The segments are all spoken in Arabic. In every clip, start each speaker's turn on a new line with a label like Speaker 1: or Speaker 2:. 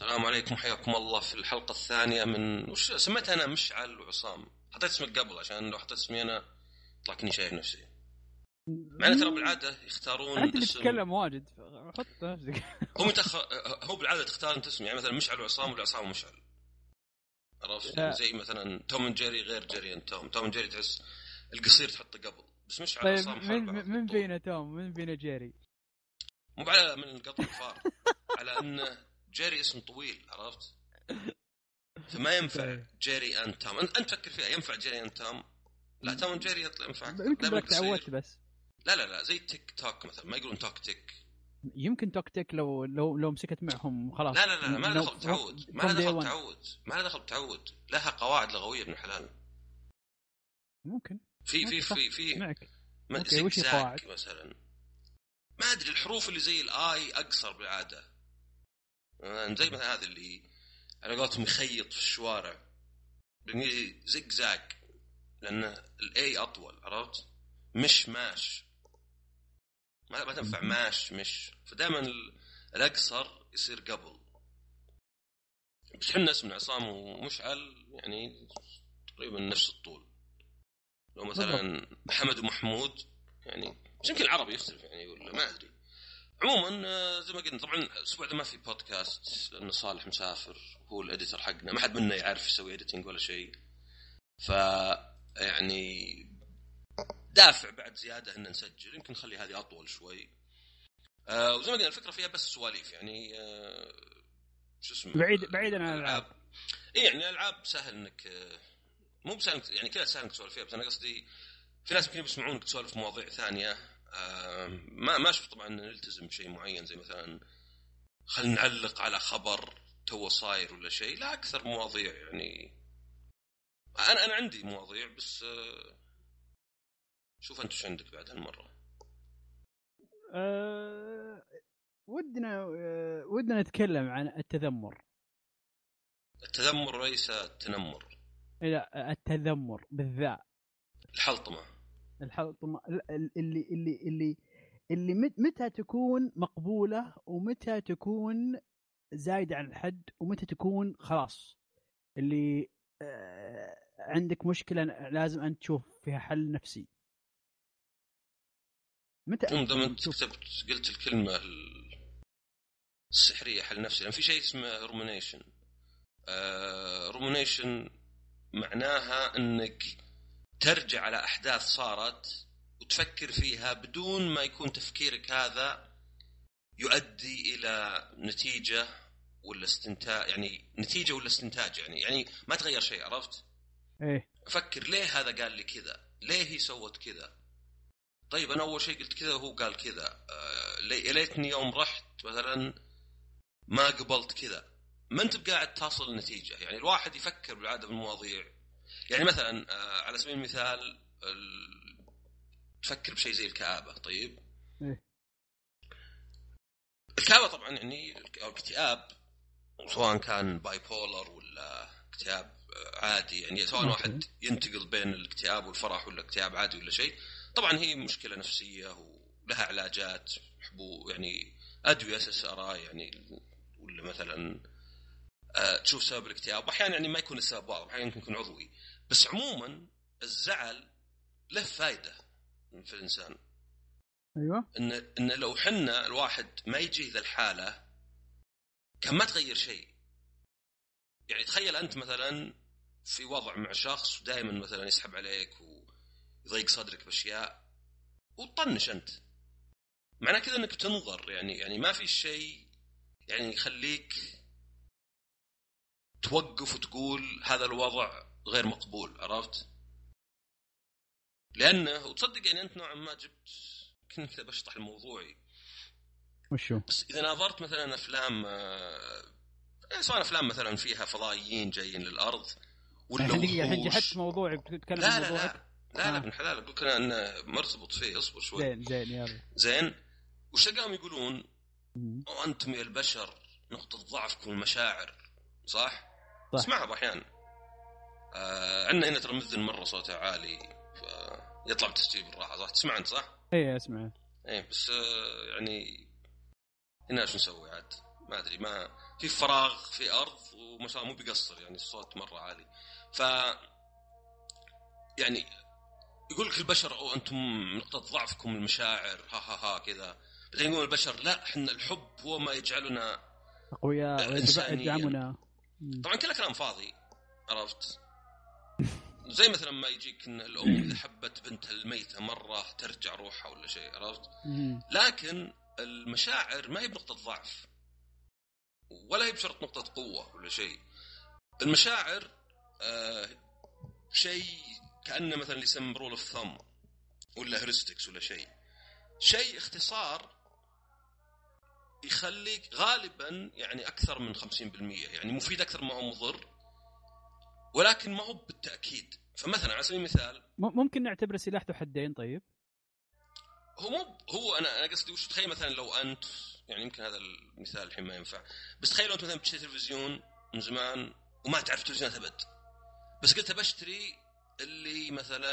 Speaker 1: السلام عليكم حياكم الله في الحلقة الثانية من وش سميتها أنا؟ مشعل وعصام. حطيت اسمك قبل عشان لو حطيت اسمي أنا يطلع كني شايف نفسي. مع أن ترى بالعادة يختارون
Speaker 2: أنت اللي تتكلم واجد. حط نفسك.
Speaker 1: هو متأخر هو بالعادة تختار أنت اسم يعني مثلا مشعل وعصام ولا عصام ومشعل. عرفت. زي مثلا توم أند جيري غير جيري أند توم. توم أند جيري تحس القصير تحطه قبل. بس مشعل
Speaker 2: طيب
Speaker 1: وعصام
Speaker 2: من. من فينا توم؟ من فينا جيري؟
Speaker 1: مو على من قطع الفار. على ان جيري اسم طويل عرفت؟ فما ينفع
Speaker 2: طيب.
Speaker 1: جيري اند توم انت تفكر فيها ينفع جيري اند توم؟ لا اند جيري يطلع ينفع.
Speaker 2: يمكن. تعودت بس
Speaker 1: لا لا لا زي تيك توك مثلا ما يقولون توك تيك
Speaker 2: يمكن توك تيك لو لو لو مسكت معهم خلاص
Speaker 1: لا لا لا ما له
Speaker 2: لو-
Speaker 1: دخل بتعود ما
Speaker 2: from
Speaker 1: له
Speaker 2: day
Speaker 1: دخل
Speaker 2: one.
Speaker 1: بتعود ما له دخل بتعود لها قواعد لغوية ابن الحلال
Speaker 2: ممكن
Speaker 1: في في. في في
Speaker 2: معك
Speaker 1: ادري
Speaker 2: وش القواعد؟
Speaker 1: مثلا ما أدري الحروف اللي زي ال I أقصر بالعادة زي مثلا هذا اللي على قولتهم يخيط في الشوارع. زيج زاج لأن ال I أطول عرفت؟ mish mash. ما ما تنفع mash mish. فدائما ال- الأقصر يصير قبل. بس إحنا اسمنا عصام ومشعل يعني تقريبا نفس الطول. لو مثلا محمد ومحمود يعني بس يمكن العربي يختلف يعني ولا ما أدري. عموما آه، زي ما قلنا طبعا الأسبوع ده ما في بودكاست لأن صالح مسافر هو ال editor حقنا ما حد منا يعرف يسوي editing ولا شيء. ف يعني دافع بعد زيادة إن نسجل يمكن نخلي هذه أطول شوي. آه وزي ما قلنا الفكرة فيها بس سواليف يعني آه شو اسمه؟
Speaker 2: بعيد بعيدا عن الألعاب.
Speaker 1: اي يعني الألعاب سهل إنك آه، مو بسهل يعني كذا سهل إنك تسولف فيها بس أنا قصدي في ناس يمكن بيسمعونك تسولف مواضيع ثانية. ما ما أشوف طبعا نلتزم بشيء معين زي مثلا خلينا نعلق على خبر تو صاير ولا شيء. لا أكثر مواضيع يعني. أنا أنا عندي مواضيع بس آه، شوف أنت إيش عندك بعد هالمرة.
Speaker 2: أه... ودنا أه... ودنا نتكلم عن التذمر.
Speaker 1: التذمر ليس التنمر.
Speaker 2: لا التذمر بالذات.
Speaker 1: الحلطمة.
Speaker 2: الحلطمة ال- ال- اللي اللي اللي اللي مت- متى تكون مقبولة ومتى تكون زايدة عن الحد ومتى تكون خلاص. اللي آه، عندك مشكلة لازم أنت تشوف فيها حل نفسي. متى
Speaker 1: دام
Speaker 2: أنت
Speaker 1: كتبت قلت الكلمة ال- السحرية حل نفسي. لأن في شيء اسمه rumination rumination معناها إنك ترجع على أحداث صارت وتفكر فيها بدون ما يكون تفكيرك هذا يؤدي إلى نتيجة ولا استنتاج يعني نتيجة ولا استنتاج يعني يعني ما تغير شيء عرفت؟
Speaker 2: إيه
Speaker 1: أفكر ليه هذا قال لي كذا؟ ليه هي سوت كذا؟ طيب أنا أول شيء قلت كذا وهو قال كذا آه ليتني يوم رحت مثلا ما قبلت كذا ما أنت بقاعد تصل لنتيجه يعني الواحد يفكر بالعادة بالمواضيع يعني مثلا آه على سبيل المثال ال... تفكر بشيء زي الكآبة طيب
Speaker 2: إيه.
Speaker 1: الكآبة طبعا يعني أو الاكتئاب سواء كان باي بولر ولا اكتئاب آه، عادي يعني سواء. واحد ينتقل بين الاكتئاب والفرح ولا اكتئاب عادي ولا شيء طبعا هي مشكلة نفسية ولها علاجات حبو يعني أدوية SSRI يعني ولا مثلا آه، تشوف سبب الاكتئاب واحيانا يعني ما يكون السبب واضح أحيانا يمكن يكون عضوي بس عموما الزعل له فائده في الإنسان.
Speaker 2: أيوه.
Speaker 1: إن إن لو حنا الواحد ما يجيه ذا الحالة كان ما تغير شيء. يعني تخيل أنت مثلا في وضع مع شخص ودائما مثلا يسحب عليك ويضيق صدرك بأشياء وتطنش أنت. معناه كذا إنك تنظر يعني يعني ما في شيء يعني يخليك توقف وتقول هذا الوضع غير مقبول عرفت؟ لأنه وتصدق يعني أنت نوعا ما جبت كنت بشطح الموضوعي
Speaker 2: وشو؟
Speaker 1: بس إذا ناظرت مثلا أفلام آه، سواء أفلام مثلا فيها فضائيين جايين للأرض ولا
Speaker 2: دقيقة الحين. جحدت موضوعي بتتكلم
Speaker 1: لا لا لا لا لا
Speaker 2: آه.
Speaker 1: ابن حلال أقول لك انه مرتبط فيه اصبر شوي
Speaker 2: زين زين يلا
Speaker 1: زين وش تلقاهم يقولون. وأنتم يا البشر نقطة ضعفكم المشاعر صح؟
Speaker 2: صح.
Speaker 1: اسمعها أحيانا آه عندنا هنا ترى مذن مرة صوته عالي فيطلع بتسجيل بالراحة صح؟ تسمع انت صح؟
Speaker 2: إيه أسمع
Speaker 1: إيه بس آه يعني هنا شو نسوي عاد؟ ما أدري ما في فراغ في أرض وما شاء الله مو بيقصر يعني الصوت مرة عالي ف يعني يقول لك البشر أو أنتم نقطة ضعفكم المشاعر ها ها ها كذا بعدين يقول البشر لا إحنا الحب هو ما يجعلنا أقوياء.
Speaker 2: ويدعمنا
Speaker 1: طبعا كله كلام فاضي عرفت زي مثلا ما يجيك إن الأم إذا حبت بنتها الميتة مرة ترجع روحها ولا شيء عرفت؟
Speaker 2: مم.
Speaker 1: لكن المشاعر ما هي بنقطة ضعف ولا هي بشرط نقطة قوة ولا شيء. المشاعر آه شيء كأنه مثلا اللي يسمى rule of thumb ولا heuristics ولا شيء. شيء اختصار يخليك غالبا يعني أكثر من 50% يعني مفيد أكثر ما هو مضر ولكن ما هو بالتأكيد. فمثلا على سبيل المثال
Speaker 2: ممكن نعتبره سلاح ذو حدين طيب؟
Speaker 1: هو مو هو أنا أنا قصدي وش تخيل مثلا لو أنت يعني يمكن هذا المثال الحين ما ينفع بس تخيل لو أنت مثلا بتشتري تلفزيون من زمان وما تعرف تلفزيونات أبد بس قلت بشتري اللي مثلا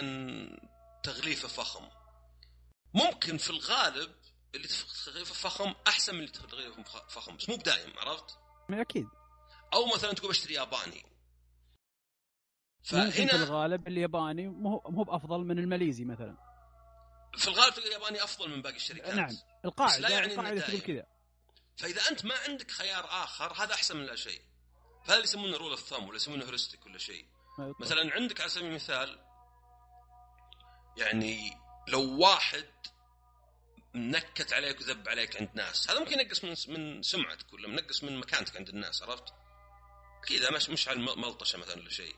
Speaker 1: تغليفه فخم. ممكن في الغالب اللي تغليفه فخم أحسن من اللي تغليفه فخ- فخم بس مو بدايم عرفت؟
Speaker 2: أكيد.
Speaker 1: أو مثلا تقول بشتري ياباني.
Speaker 2: ممكن في
Speaker 1: فهنا
Speaker 2: الغالب الياباني مو مو بأفضل من الماليزي مثلا
Speaker 1: في الغالب الياباني أفضل من باقي الشركات
Speaker 2: نعم القاعدة
Speaker 1: لا يعني
Speaker 2: القاعدة تقول. كذا
Speaker 1: فإذا أنت ما عندك خيار آخر هذا أحسن من لا شيء فهذا اللي يسمونه rule of thumb ولا يسمونه heuristic ولا شيء. مثلا عندك على سبيل المثال يعني لو واحد نكت عليك وذب عليك عند ناس هذا ممكن ينقص من من سمعتك ولا منقص من مكانتك عند الناس عرفت؟ كذا مش مش على ملطشة مثلا ولا شيء.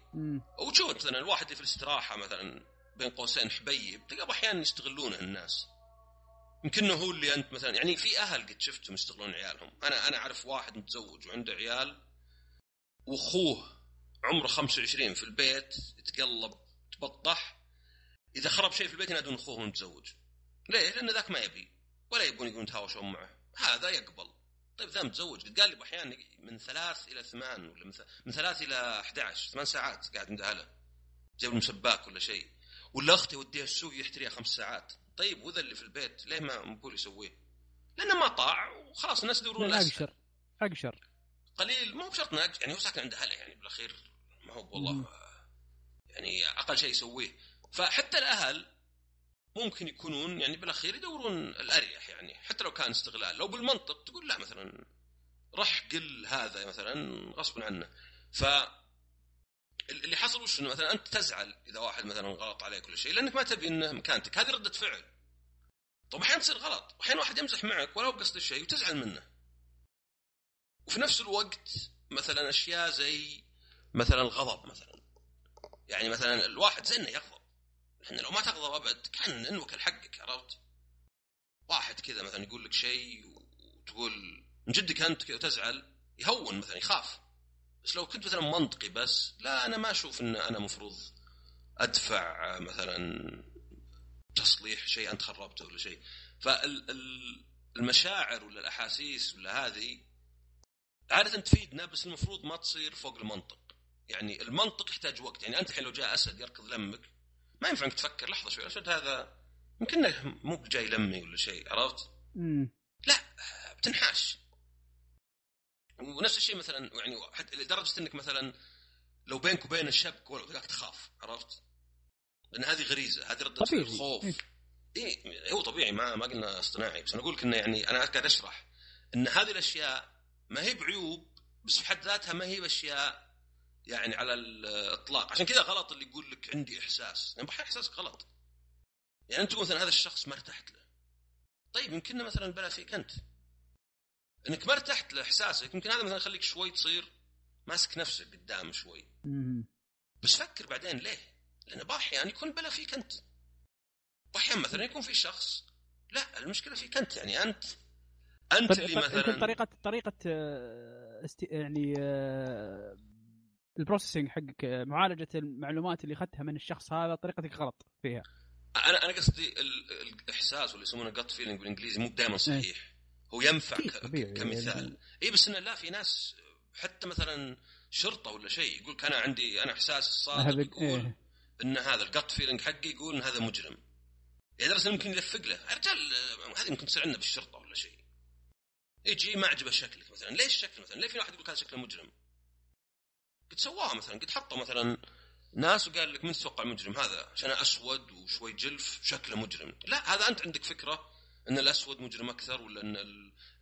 Speaker 1: وتشوف مثلا الواحد اللي في الاستراحه مثلا بين قوسين حبيب تلقى أحيانا يستغلونه الناس. يمكن هو اللي أنت مثلا يعني في أهل قد شفتهم يستغلون عيالهم. أنا أنا أعرف واحد متزوج وعنده عيال وأخوه عمره 25 في البيت يتقلب تبطح إذا خرب شيء في البيت ينادون أخوه متزوج. ليه؟ لأن ذاك ما يبي ولا يبون يقولون يتهاوشون معه. هذا يقبل. طيب ذا متزوج قد قال لي أحيانا من ثلاث إلى ثمان ولا من ثلاث إلى 11 ثمان ساعات قاعد عند أهله جاب له مسباك ولا شيء ولا أختي وديها السوق يحتريها خمس ساعات طيب وذا اللي في البيت ليه ما مقول يسويه؟ لأنه ما طاع وخلاص الناس يدورون
Speaker 2: لا
Speaker 1: الأسهل.
Speaker 2: أقشر أقشر
Speaker 1: قليل ما هو بشرط يعني هو ساكن عند أهله يعني بالأخير ما هو. والله يعني أقل شيء يسويه فحتى الأهل ممكن يكونون يعني بالاخير يدورون الأريح يعني حتى لو كان استغلال. لو بالمنطق تقول لا مثلا رح قل هذا مثلا غصبا عنه. ف اللي حصل وش إنه مثلا أنت تزعل إذا واحد مثلا غلط عليك ولا شيء لأنك ما تبي إنه مكانتك. هذه ردة فعل. طب أحيانا تصير غلط. واحيانا واحد يمزح معك ولا بقصد الشيء وتزعل منه. وفي نفس الوقت مثلا أشياء زي مثلا الغضب مثلا. يعني مثلا الواحد زي انه يغضب. لأن لو ما تغضب أبد كأن انوكل حقك عرفت؟ واحد كذا مثلا يقول لك شيء وتقول من جدك أنت كذا تزعل يهون مثلا يخاف. بس لو كنت مثلا منطقي بس لا أنا ما أشوف إن أنا مفروض أدفع مثلا تصليح شيء أنت خربته ولا شيء. فالمشاعر ولا الأحاسيس ولا هذه عادة تفيدنا بس المفروض ما تصير فوق المنطق. يعني المنطق يحتاج وقت. يعني أنت الحين لو جاء أسد يركض لمك ما ينفع إنك تفكر لحظة شوي الاسد هذا يمكن مو بجاي لمي ولا شيء عرفت؟
Speaker 2: مم.
Speaker 1: لا بتنحاش ونفس الشيء مثلا يعني حتى لدرجة إنك مثلا لو بينك وبين الشبك ولو تلقاك تخاف عرفت؟ لأن هذه غريزة هذه ردة
Speaker 2: طبيعي.
Speaker 1: فعل خوف
Speaker 2: إيه.
Speaker 1: اي هو طبيعي ما ما قلنا اصطناعي بس أنا أقول لك إنه يعني أنا قاعد أشرح إن هذه الأشياء ما هي بعيوب بس في حد ذاتها ما هي بأشياء يعني على الاطلاق. عشان كذا غلط اللي يقول لك عندي إحساس. يعني بحي إحساسك غلط. يعني أنت مثلا هذا الشخص ما ارتحت له. طيب يمكن مثلا البلا فيك أنت. إنك ما ارتحت لإحساسك يمكن هذا مثلا يخليك شوي تصير ماسك نفسك قدام شوي. بس فكر بعدين ليه؟ لأن باحيان يكون البلا فيك أنت. باحيان مثلا يكون في شخص لا المشكلة فيك أنت. يعني أنت
Speaker 2: أنت
Speaker 1: اللي مثلا
Speaker 2: طريقه طريقة آه، است... يعني آه، ال processing حقك معالجة المعلومات اللي أخذتها من الشخص هذا طريقتك غلط فيها.
Speaker 1: أنا أنا قصدي ال- الإحساس واللي يسمونه gut feeling بالإنجليزي مو دائما صحيح. هو ينفع
Speaker 2: طبيعي.
Speaker 1: كمثال. اي بس إنه لا في ناس حتى مثلا شرطة ولا شيء يقول أنا عندي أنا إحساس الصادق يقول
Speaker 2: إيه.
Speaker 1: إن هذا الجت فيلينج حقي يقول إن هذا مجرم. يعني درس ممكن يلفق له. يا رجال هذه ممكن تصير عندنا بالشرطة ولا شيء. يجي ما عجبه شكلك مثلا. ليش شكل مثلا؟ ليه في واحد يقول هذا شكله مجرم؟ قد سواها مثلا قد حطوا مثلا ناس وقال لك من تتوقع مجرم؟ هذا عشان أسود وشوي جلف شكله مجرم. لا هذا أنت عندك فكرة إن الأسود مجرم أكثر ولا إن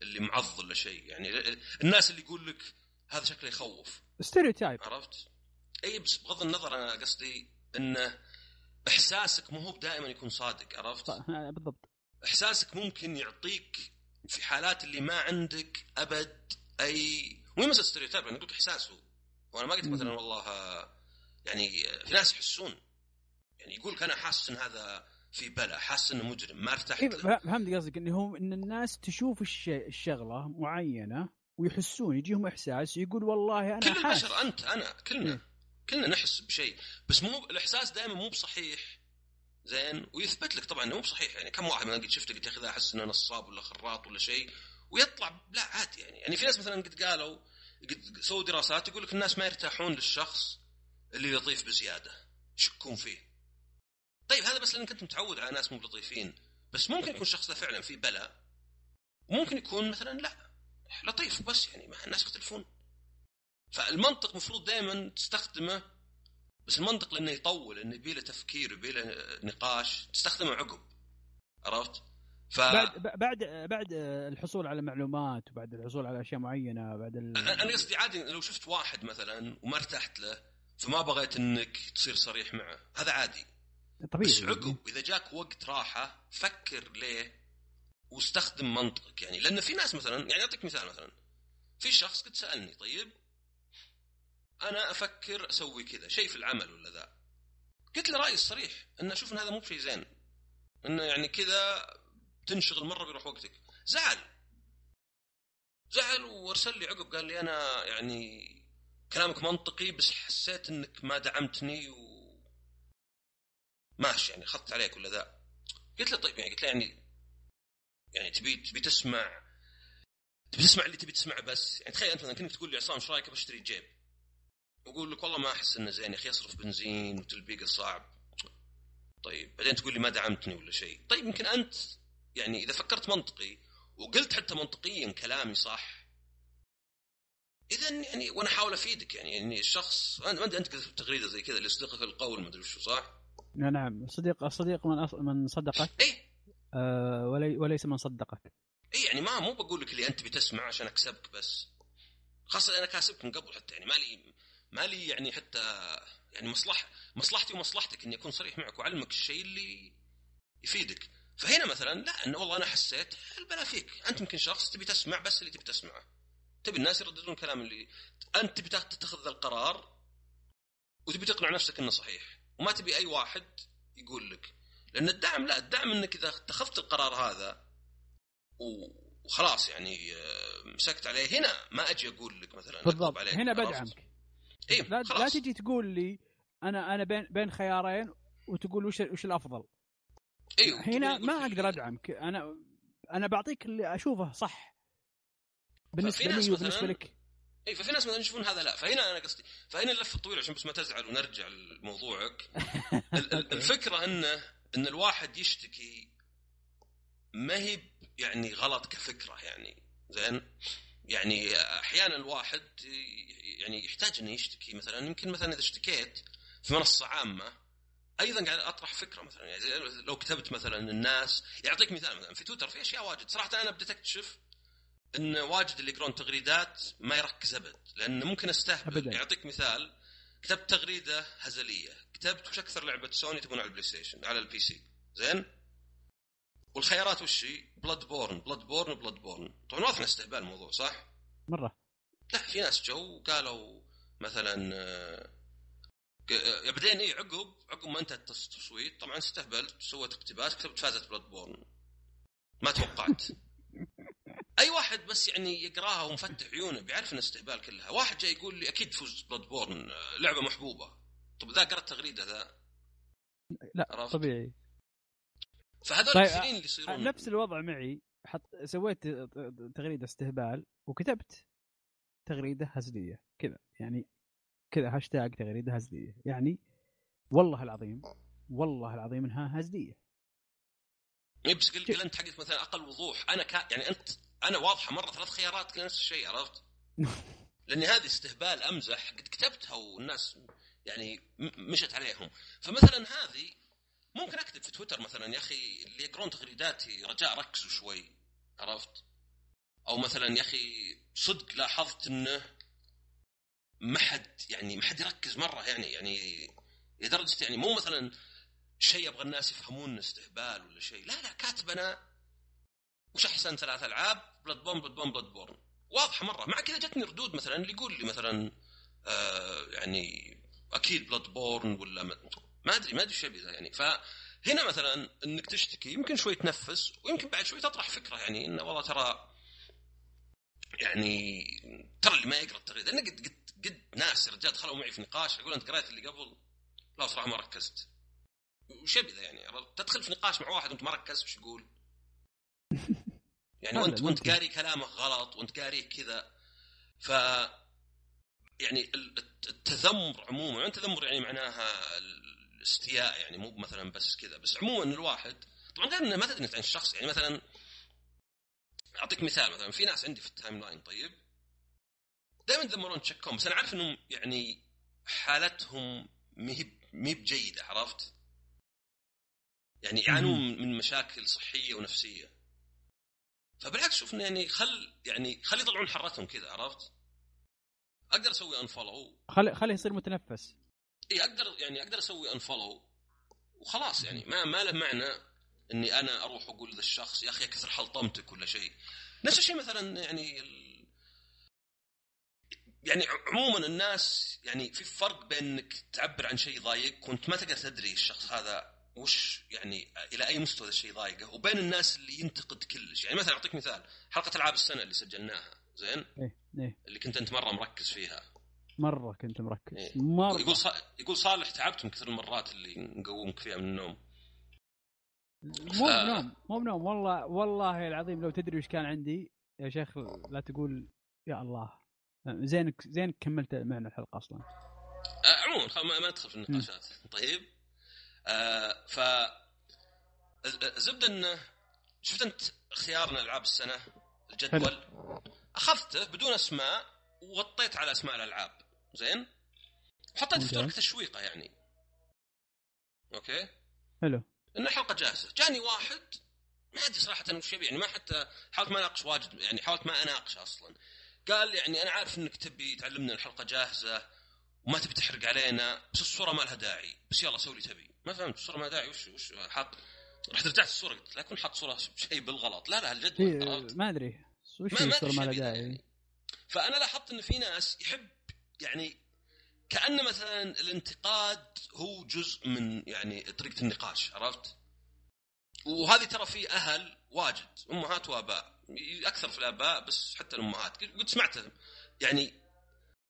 Speaker 1: اللي معض ولا شيء؟ يعني الناس اللي يقول لك هذا شكله يخوف.
Speaker 2: ستيريوتايب
Speaker 1: عرفت؟ إي بس بغض النظر أنا قصدي انه إحساسك مو هو دائما يكون صادق عرفت؟
Speaker 2: بالضبط.
Speaker 1: إحساسك ممكن يعطيك في حالات اللي ما عندك أبد أي مو مساله stereotype أنا أقول احساسه وأنا ما قلت مثلا والله يعني في ناس يحسون يعني يقول لك أنا حاسس إن هذا في بلا حاسس إنه مجرم ما ارتحت.
Speaker 2: إيه فهمت قصدك إنه هو إن الناس تشوف الشغلة معينة ويحسون يجيهم إحساس يقول والله أنا
Speaker 1: كل البشر أنت أنا كلنا إيه؟ كلنا نحس بشيء بس مو الإحساس دائما مو بصحيح. زين؟ ويثبت لك طبعا إنه مو بصحيح يعني كم واحد مثلا قد شفته قلت يا أخي احس إنه نصاب ولا خراط ولا شيء ويطلع لا عادي يعني. يعني في ناس مثلا قد قالوا سووا دراسات يقول لك الناس ما يرتاحون للشخص اللي لطيف بزيادة. يشكون فيه؟ طيب هذا بس لأنك أنت متعود على ناس مو لطيفين بس ممكن يكون الشخص ذا فعلا في بلاء وممكن يكون مثلا لا لطيف بس يعني ما الناس يختلفون. فالمنطق المفروض دائما تستخدمه بس المنطق لأنه يطول انه يبي له تفكير يبي له نقاش تستخدمه عقب. عرفت؟
Speaker 2: ف... بعد بعد بعد الحصول على معلومات وبعد الحصول على أشياء معينة بعد ال...
Speaker 1: أنا قصدي عادي لو شفت واحد مثلا وما ارتحت له فما بغيت إنك تصير صريح معه. هذا عادي. طبيعي. بس عقب إذا جاك وقت راحة فكر ليه واستخدم منطقك. يعني لأن في ناس مثلا يعني أعطيك مثال مثلا. في شخص قد سألني طيب أنا أفكر أسوي كذا شيء في العمل ولا ذا؟ قلت له رأيي الصريح إن أشوف إن هذا مو بشيء زين. إنه يعني كذا تنشغل مرة بيروح وقتك. زعل. زعل وارسل لي عقب قال لي أنا يعني كلامك منطقي بس حسيت إنك ما دعمتني و ماشي يعني اخذت عليك ولا ذا قلت له طيب يعني قلت له يعني يعني تبي تبي تسمع تبي تسمع اللي تبي تسمعه بس. يعني تخيل أنت كنت تقول لي عصام إيش رأيك بشتري جيب؟ واقول لك والله ما أحس إنه زين يا أخي يصرف بنزين وتلبيقه صعب. طيب بعدين تقول لي ما دعمتني ولا شيء. طيب يمكن أنت يعني إذا فكرت منطقي وقلت حتى منطقيا كلامي صح اذا يعني وأنا أحاول أفيدك يعني يعني الشخص ما انت أنت كتبت تغريدة زي كذا اللي يصدقك القول ما أدري وشو صح؟
Speaker 2: نعم صديق الصديق من أص... من صدقك؟
Speaker 1: إيه.
Speaker 2: آه ولي... وليس من صدقك.
Speaker 1: اي يعني ما مو بقول لك اللي أنت بتسمع عشان أكسبك بس. خاصة أنا كاسبك من قبل حتى يعني مالي مالي يعني حتى يعني مصلح مصلحتي ومصلحتك إني أكون صريح معك وأعلمك الشيء اللي يفيدك. فهنا مثلا لا انه والله أنا حسيت البلا فيك. أنت يمكن شخص تبي تسمع بس اللي تبي تسمعه. تبي الناس يرددون الكلام اللي أنت تبي تتخذ ذا القرار وتبي تقنع نفسك إنه صحيح. وما تبي أي واحد يقول لك. لأن الدعم لا الدعم إنك إذا اتخذت القرار هذا وخلاص يعني آه، مسكت عليه. هنا ما أجي أقول لك مثلا
Speaker 2: بالضبط. هنا بدعمك. إيه لا, لا تجي تقول لي أنا أنا بين بين خيارين وتقول وش وش الأفضل.
Speaker 1: أيوه
Speaker 2: هنا ما أقدر ادعمك أنا أنا بعطيك اللي أشوفه صح. بالنسبة لي وبالنسبة لك.
Speaker 1: اي ففي ناس مثلا يشوفون هذا لا. فهنا أنا قصدي فهنا اللفه الطويله عشان بس ما تزعل ونرجع لموضوعك. الفكرة انه إن الواحد يشتكي ما هي يعني غلط كفكرة يعني. زين؟ يعني أحيانا الواحد يعني يحتاج إنه يشتكي مثلا. يمكن مثلا إذا اشتكيت في منصة عامة أيضا قاعد أطرح فكرة مثلا يعني لو كتبت مثلا الناس يعطيك مثال مثلا في تويتر في أشياء واجد. صراحة أنا بديت اكتشف إن واجد اللي يقرون تغريدات ما يركز أبد لأن ممكن أستهبل. أبداً. يعطيك مثال كتبت تغريدة هزلية كتبت وش أكثر لعبة سوني تبون على البلاي ستيشن على ال PC. زين؟ والخيارات وش هي؟ بلاد بورن بلاد بورن بلاد بورن طبعا واضح استهبال الموضوع صح؟
Speaker 2: مرة.
Speaker 1: لا في ناس جو وقالوا مثلا آه، بعدين اي عقب عقب ما انتهت التصويت طبعا استهبلت سويت اقتباس كتبت فازت بلاد بورن ما توقعت. أي واحد بس يعني يقراها ومفتح عيونه بيعرف إن استهبال كلها. واحد جاي يقول لي أكيد فوز بلاد بورن آه، لعبة محبوبة. طب ذا قرأ التغريده ذا؟
Speaker 2: لا عرفت؟ طبيعي.
Speaker 1: فهذول طيب الكثيرين اللي يصيرون.
Speaker 2: نفس الوضع معي. حط سويت تغريدة استهبال وكتبت تغريدة هزلية. كذا. يعني كذا هاشتاج تغريدة هزلية يعني والله العظيم والله العظيم إنها هزلية
Speaker 1: اي بس قل أنت حقك مثلا أقل وضوح أنا كا يعني انت أنا واضحة مرة ثلاث خيارات كل نفس الشيء عرفت؟ لاني هذه استهبال أمزح قد كتبتها والناس يعني مشت عليهم فمثلا هذه ممكن أكتب في تويتر مثلا يا أخي اللي يقرون تغريداتي رجاء ركزوا شوي عرفت؟ أو مثلا يا أخي صدق لاحظت إنه ما حد يعني ما حد يركز مرة يعني يعني لدرجة يعني مو مثلا شيء أبغى الناس يفهمون استهبال ولا شيء. لا لا كاتب أنا وش احسن ثلاث ألعاب بلاد بورن بلاد بورن بلاد بورن واضحة مرة. مع كذا جتني ردود مثلا اللي يقول لي مثلا آه يعني أكيد بلاد بورن ولا ما, أدري ما أدري إيش يعني. فهنا مثلا إنك تشتكي يمكن شوي تنفس ويمكن بعد شوي تطرح فكرة يعني إنه والله ترى يعني ترى اللي ما يقرأ التغريده لأن قد قد قد ناس يا رجال دخلوا معي في نقاش يقول أنت قريت اللي قبل؟ لا صراحة ما ركزت. وش يبي ذا يعني تدخل في نقاش مع واحد وأنت ما ركزت وش يقول؟ يعني وانت
Speaker 2: وأنت.
Speaker 1: قاري كلامه غلط وأنت قاريه كذا. ف يعني ال- التذمر عموما يعني التذمر يعني معناها الاستياء يعني مو مثلا بس كذا. بس عموما الواحد طبعا غير إنه ما تدري عن الشخص يعني مثلا أعطيك مثال مثلا في ناس عندي في ال timeline طيب؟ دائما يذمرون تشكيهم بس أنا عارف إنهم يعني حالتهم مهب مهب جيده عرفت؟ يعني يعانون من مشاكل صحية ونفسية فبالعكس شوف يعني خل يعني خلي يطلعون حرتهم كذا عرفت؟ أقدر أسوي انفولو
Speaker 2: خلي خليه يصير متنفس
Speaker 1: إي أقدر يعني أقدر أسوي unfollow وخلاص يعني ما ما له معنى إني أنا أروح أقول ذا الشخص يا أخي أكثر حلطمتك ولا شيء نفس الشيء مثلا يعني. يعني عموما الناس يعني في فرق بين انك تعبر عن شيء ضايقك وانت ما تقدر تدري الشخص هذا وش يعني إلى أي مستوى الشيء ضايقه. وبين الناس اللي ينتقد كلش. يعني مثلا أعطيك مثال حلقة ألعاب السنة اللي سجلناها زين؟
Speaker 2: إيه إيه.
Speaker 1: اللي كنت أنت مرة مركز فيها.
Speaker 2: مرة كنت مركز.
Speaker 1: إيه.
Speaker 2: مرة.
Speaker 1: يقول صا... يقول صالح تعبت من كثر المرات اللي نقومك فيها من النوم.
Speaker 2: مو بنوم مو بنوم. والله والله العظيم لو تدري وش كان عندي يا شيخ لا تقول يا الله. زينك زينك كملت معنا الحلقة أصلا.
Speaker 1: آه عموما ما, ما ندخل في النقاشات. طيب. آه ف الزبدة إنه شفت أنت خيارنا العاب السنة؟ الجدول؟ أخذته بدون أسماء وغطيت على أسماء الألعاب. زين؟ وحطيت في. درك تشويقة يعني. أوكي؟
Speaker 2: حلو.
Speaker 1: ان الحلقة جاهزة. جاني واحد ما أدري صراحة وش يبي يعني ما حتى حاولت ما أناقش واجد يعني حاولت ما اناقش أصلا. قال يعني أنا عارف إنك تبي تعلمنا الحلقة جاهزة وما تبي تحرق علينا بس الصورة ما لها داعي. بس يلا سوي اللي تبي. ما فهمت الصورة ما لها داعي وش وش حاط رحت رجعت الصورة قلت لا يكون حاط صورة شيء بالغلط. لا لا الجدول
Speaker 2: إيه ما أدري. وش
Speaker 1: ما- الصورة
Speaker 2: ما لها داعي؟
Speaker 1: يعني. فأنا لاحظت إن في ناس يحب يعني كأن مثلا الانتقاد هو جزء من يعني طريقة النقاش عرفت؟ وهذه ترى في أهل واجد أمهات وآباء. أكثر في الآباء بس حتى الأمهات. قد سمعته. يعني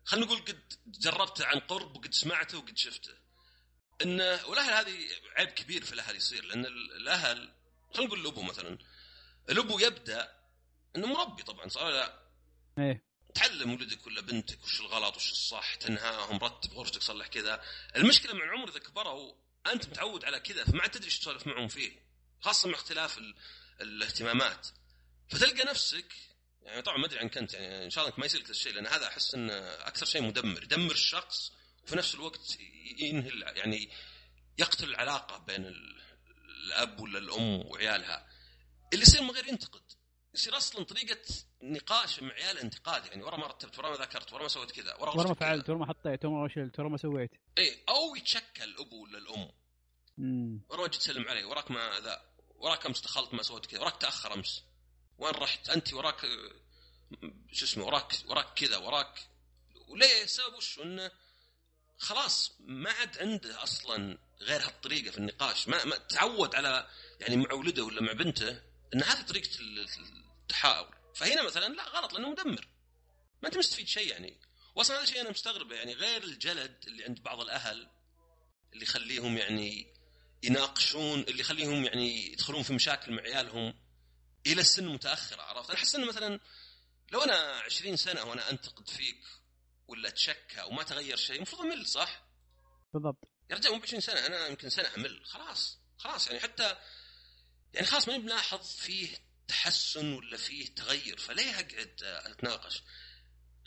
Speaker 1: خلينا نقول قد جربته عن قرب وقد سمعته وقد شفته. إنه والأهل هذه عيب كبير في الأهل يصير لأن ال- الأهل خلينا نقول الابو مثلا. الابو يبدأ إنه مربي طبعا صح ولا لا؟
Speaker 2: إيه.
Speaker 1: تعلم ولدك ولا بنتك وش الغلط وش الصح تنهاهم رتب غرفتك صلح كذا. المشكلة مع العمر إذا كبروا أنت متعود على كذا فما عاد تدري إيش تسولف معهم فيه خاصة مع اختلاف ال... الاهتمامات. فتلقى نفسك يعني طبعا ما أدري عنك انت يعني إن شاء الله إنك ما يصير لك الشيء لأن هذا أحس إنه أكثر شيء مدمر يدمر الشخص وفي نفس الوقت ينهي يعني يقتل العلاقة بين ال... الأب ولا الأم وعيالها. اللي يصير من غير ينتقد يصير أصلا طريقة نقاش مع عيال انتقاد يعني ورا ما رتبت ورا ما ذكرت ورا ما سويت كذا ورا
Speaker 2: ورا ما. فعلت ورا ما حطيت ورا ما شلت ورا ما سويت.
Speaker 1: اي أو يتشكل الابو ولا
Speaker 2: الأم.
Speaker 1: ورا ما جيت تسلم علي وراك ما ذا وراك أمس دخلت ما سويت كذا وراك تأخر أمس. وين رحت؟ أنت وراك شو اسمه وراك وراك كذا وراك. وليه السبب وش؟ إنه خلاص ما عاد عنده أصلا غير هالطريقة في النقاش. ما, ما تعود على يعني مع ولده ولا مع بنته إن هذه طريقة ال- التحاور. فهنا مثلا لا غلط لأنه مدمر. ما أنت مستفيد شيء يعني. واصلا هذا شيء أنا مستغربه يعني غير الجلد اللي عند بعض الأهل اللي يخليهم يعني يناقشون اللي يخليهم يعني يدخلون في مشاكل مع عيالهم. إلى السن متاخره عرفت؟ أنا أحس إنه مثلا لو أنا 20 سنة وأنا أنتقد فيك ولا أتشكى وما تغير شيء المفروض أمل صح؟
Speaker 2: بالضبط
Speaker 1: يا رجال مو ب 20 سنة أنا يمكن سنة أمل خلاص خلاص يعني حتى يعني خلاص ماني بلاحظ فيه تحسن ولا فيه تغير فليه أقعد أتناقش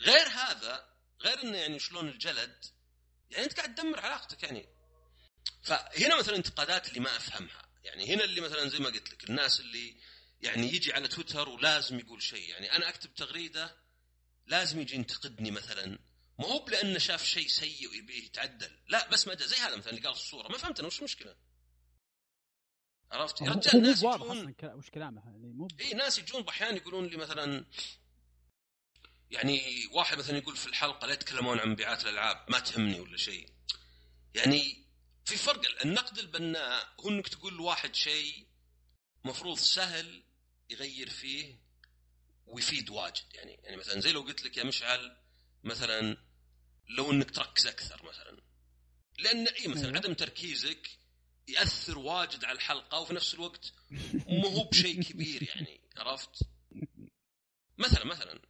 Speaker 1: غير هذا غير إنه يعني شلون الجلد يعني أنت قاعد تدمر علاقتك يعني فهنا مثلا انتقادات اللي ما أفهمها يعني هنا اللي مثلا زي ما قلت لك الناس اللي يعني يجي على تويتر ولازم يقول شيء. يعني أنا أكتب تغريدة لازم يجي ينتقدني مثلا. ما هو لأنه شاف شيء سيء ويبيه يتعدل. لا بس ما زي هذا مثلا اللي قال الصورة. ما فهمت أنا وش المشكلة. عرفت؟ يا رجال ناس يجون
Speaker 2: وش كلامه يعني مو
Speaker 1: اي ناس يجون بأحيان يقولون لي مثلا يعني واحد مثلا يقول في الحلقة لا يتكلمون عن مبيعات الألعاب ما تهمني ولا شيء. يعني في فرق النقد البناء هو إنك تقول لواحد شيء مفروض سهل يغير فيه ويفيد واجد. يعني يعني مثلا زي لو قلت لك يا مشعل مثلا لو إنك تركز أكثر مثلا. لأن اي مثلا أيوه. عدم تركيزك يأثر واجد على الحلقة وفي نفس الوقت مو هو بشيء كبير يعني عرفت؟ مثلا مثلا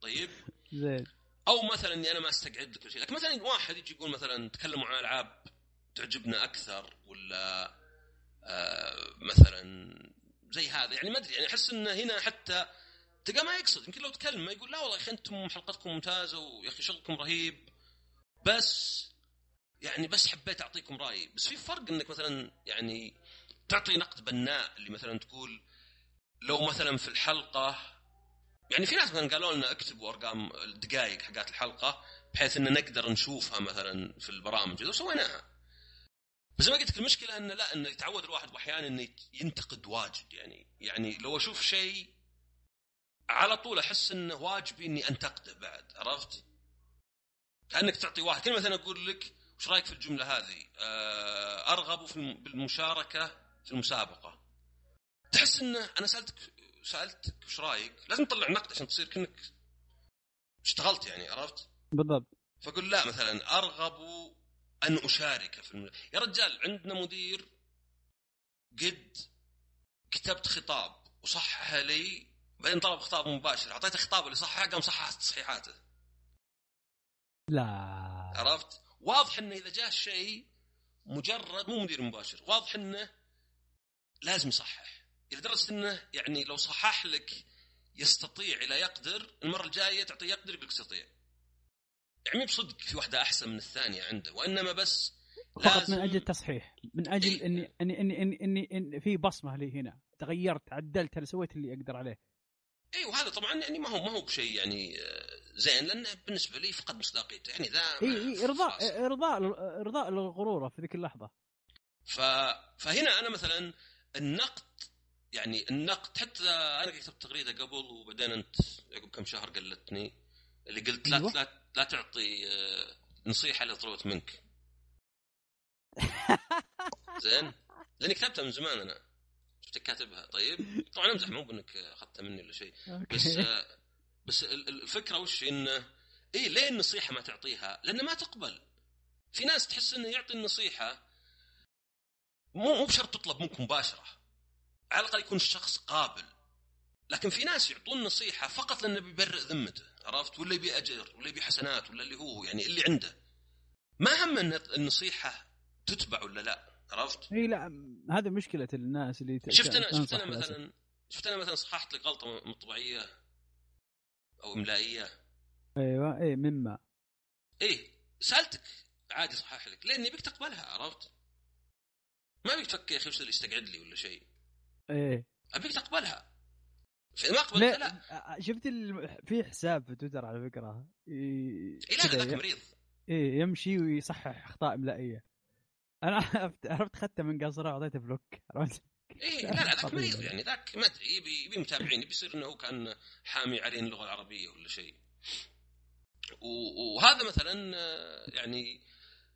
Speaker 1: طيب؟
Speaker 2: زين.
Speaker 1: أو مثلا إني أنا ما أستقعد لك كل شيء. لكن مثلا واحد يجي يقول مثلا تكلموا عن ألعاب تعجبنا أكثر ولا آه مثلا زي هذا. يعني ما أدري يعني أحس انه هنا حتى تلقى ما يقصد. يمكن لو تكلم ما يقول لا والله يا أخي أنتم حلقتكم ممتازة ويا أخي شغلكم رهيب. بس يعني بس حبيت أعطيكم رأيي. بس في فرق إنك مثلا يعني تعطي نقد بناء اللي مثلا تقول لو مثلا في الحلقة يعني في ناس مثلا قالوا لنا اكتبوا أرقام الدقائق حقات الحلقة بحيث إن نقدر نشوفها مثلا في البرامج. وسويناها بس ما قلت لك المشكلة انه لا انه يتعود الواحد أحيانا إنه ينتقد واجد يعني يعني لو أشوف شيء على طول أحس إنه واجبي إني أنتقده بعد عرفت؟ كأنك تعطي واحد كلمة مثلا أقول لك وش رأيك في الجملة هذه؟ آه، أرغب في بالمشاركة في المسابقة. تحس انه أنا سألتك سألتك وش رأيك؟ لازم تطلع نقد عشان تصير كأنك اشتغلت يعني عرفت؟
Speaker 2: بالضبط.
Speaker 1: فقل لا مثلا أرغب أن أشارك في الم... يا رجال عندنا مدير قد كتبت خطاب وصحح لي بعدين طلب خطاب مباشر. أعطيته خطاب اللي صححه قام صحح تصحيحاته.
Speaker 2: لا.
Speaker 1: عرفت؟ واضح إنه إذا جاء شيء مجرد مو مدير مباشر واضح إنه لازم يصحح. إلى درجه إنه يعني لو صحح لك يستطيع إلى يقدر المرة الجاية تعطيه يقدر يقول يستطيع. يعني بصدق في واحدة أحسن من الثانية عنده وإنما بس
Speaker 2: فقط من أجل التصحيح. من أجل إيه؟ اني اني اني اني, إني, إني في بصمة لي هنا. تغيرت عدلت أنا سويت اللي أقدر عليه؟
Speaker 1: اي وهذا طبعا يعني ما هو ما هو بشيء يعني آه، زين لأنه بالنسبة لي فقد مصداقيته. يعني ذا
Speaker 2: اي إي ارضاء إرضاء إرضاء لغروره في ذيك اللحظة.
Speaker 1: ف... فهنا أنا مثلا النقد يعني النقد حتى أنا كتبت تغريدة قبل وبعدين أنت عقب كم شهر قلتني اللي قلت لا أيوة. لا, لا تعطي آه، نصيحة اللي طلبت منك. زين. لأني كتبتها من زمان أنا. شفتك كاتبها. طيب. طبعا أمزح مو بإنك أخذتها مني ولا شيء. بس بس الفكرة وش؟ انه اي ليه النصيحة ما تعطيها؟ لأنه ما تقبل. في ناس تحس إنه يعطي النصيحة مو مو بشرط تطلب منك مباشرة. على الأقل يكون الشخص قابل. لكن في ناس يعطون نصيحة فقط لأنه بيبرئ ذمته. عرفت؟ ولا يبي أجر ولا يبي حسنات ولا اللي هو يعني اللي عنده. ما هم إن النصيحة تتبع ولا لا؟ عرفت؟
Speaker 2: إي لا هذه مشكلة الناس اللي
Speaker 1: شفت أنا شفت أنا مثلا شفت أنا مثلا صححت لك غلطة مطبعية أو إملائية؟
Speaker 2: أيوه إي مما.
Speaker 1: إيه سألتك عادي صحح لك لاني بيك تقبلها عرفت؟ ما بيك تفكر يا أخي وش اللي يستقعد لي ولا شيء.
Speaker 2: إيه
Speaker 1: أبيك تقبلها. فاذا ما قبلت لا.
Speaker 2: شفت ال... في حساب في تويتر على فكرة.
Speaker 1: ي... إيه لا ذاك مريض.
Speaker 2: إيه يمشي ويصحح أخطاء إملائية. أنا عرفت عرفت اخذته من قصره واعطيته block. عرفت؟
Speaker 1: إيه لا لا ذاك مريض يعني ذاك ما أدري يبي يبي متابعين يبي يصير إنه هو كان حامي عرين اللغة العربية ولا شيء. وهذا مثلا يعني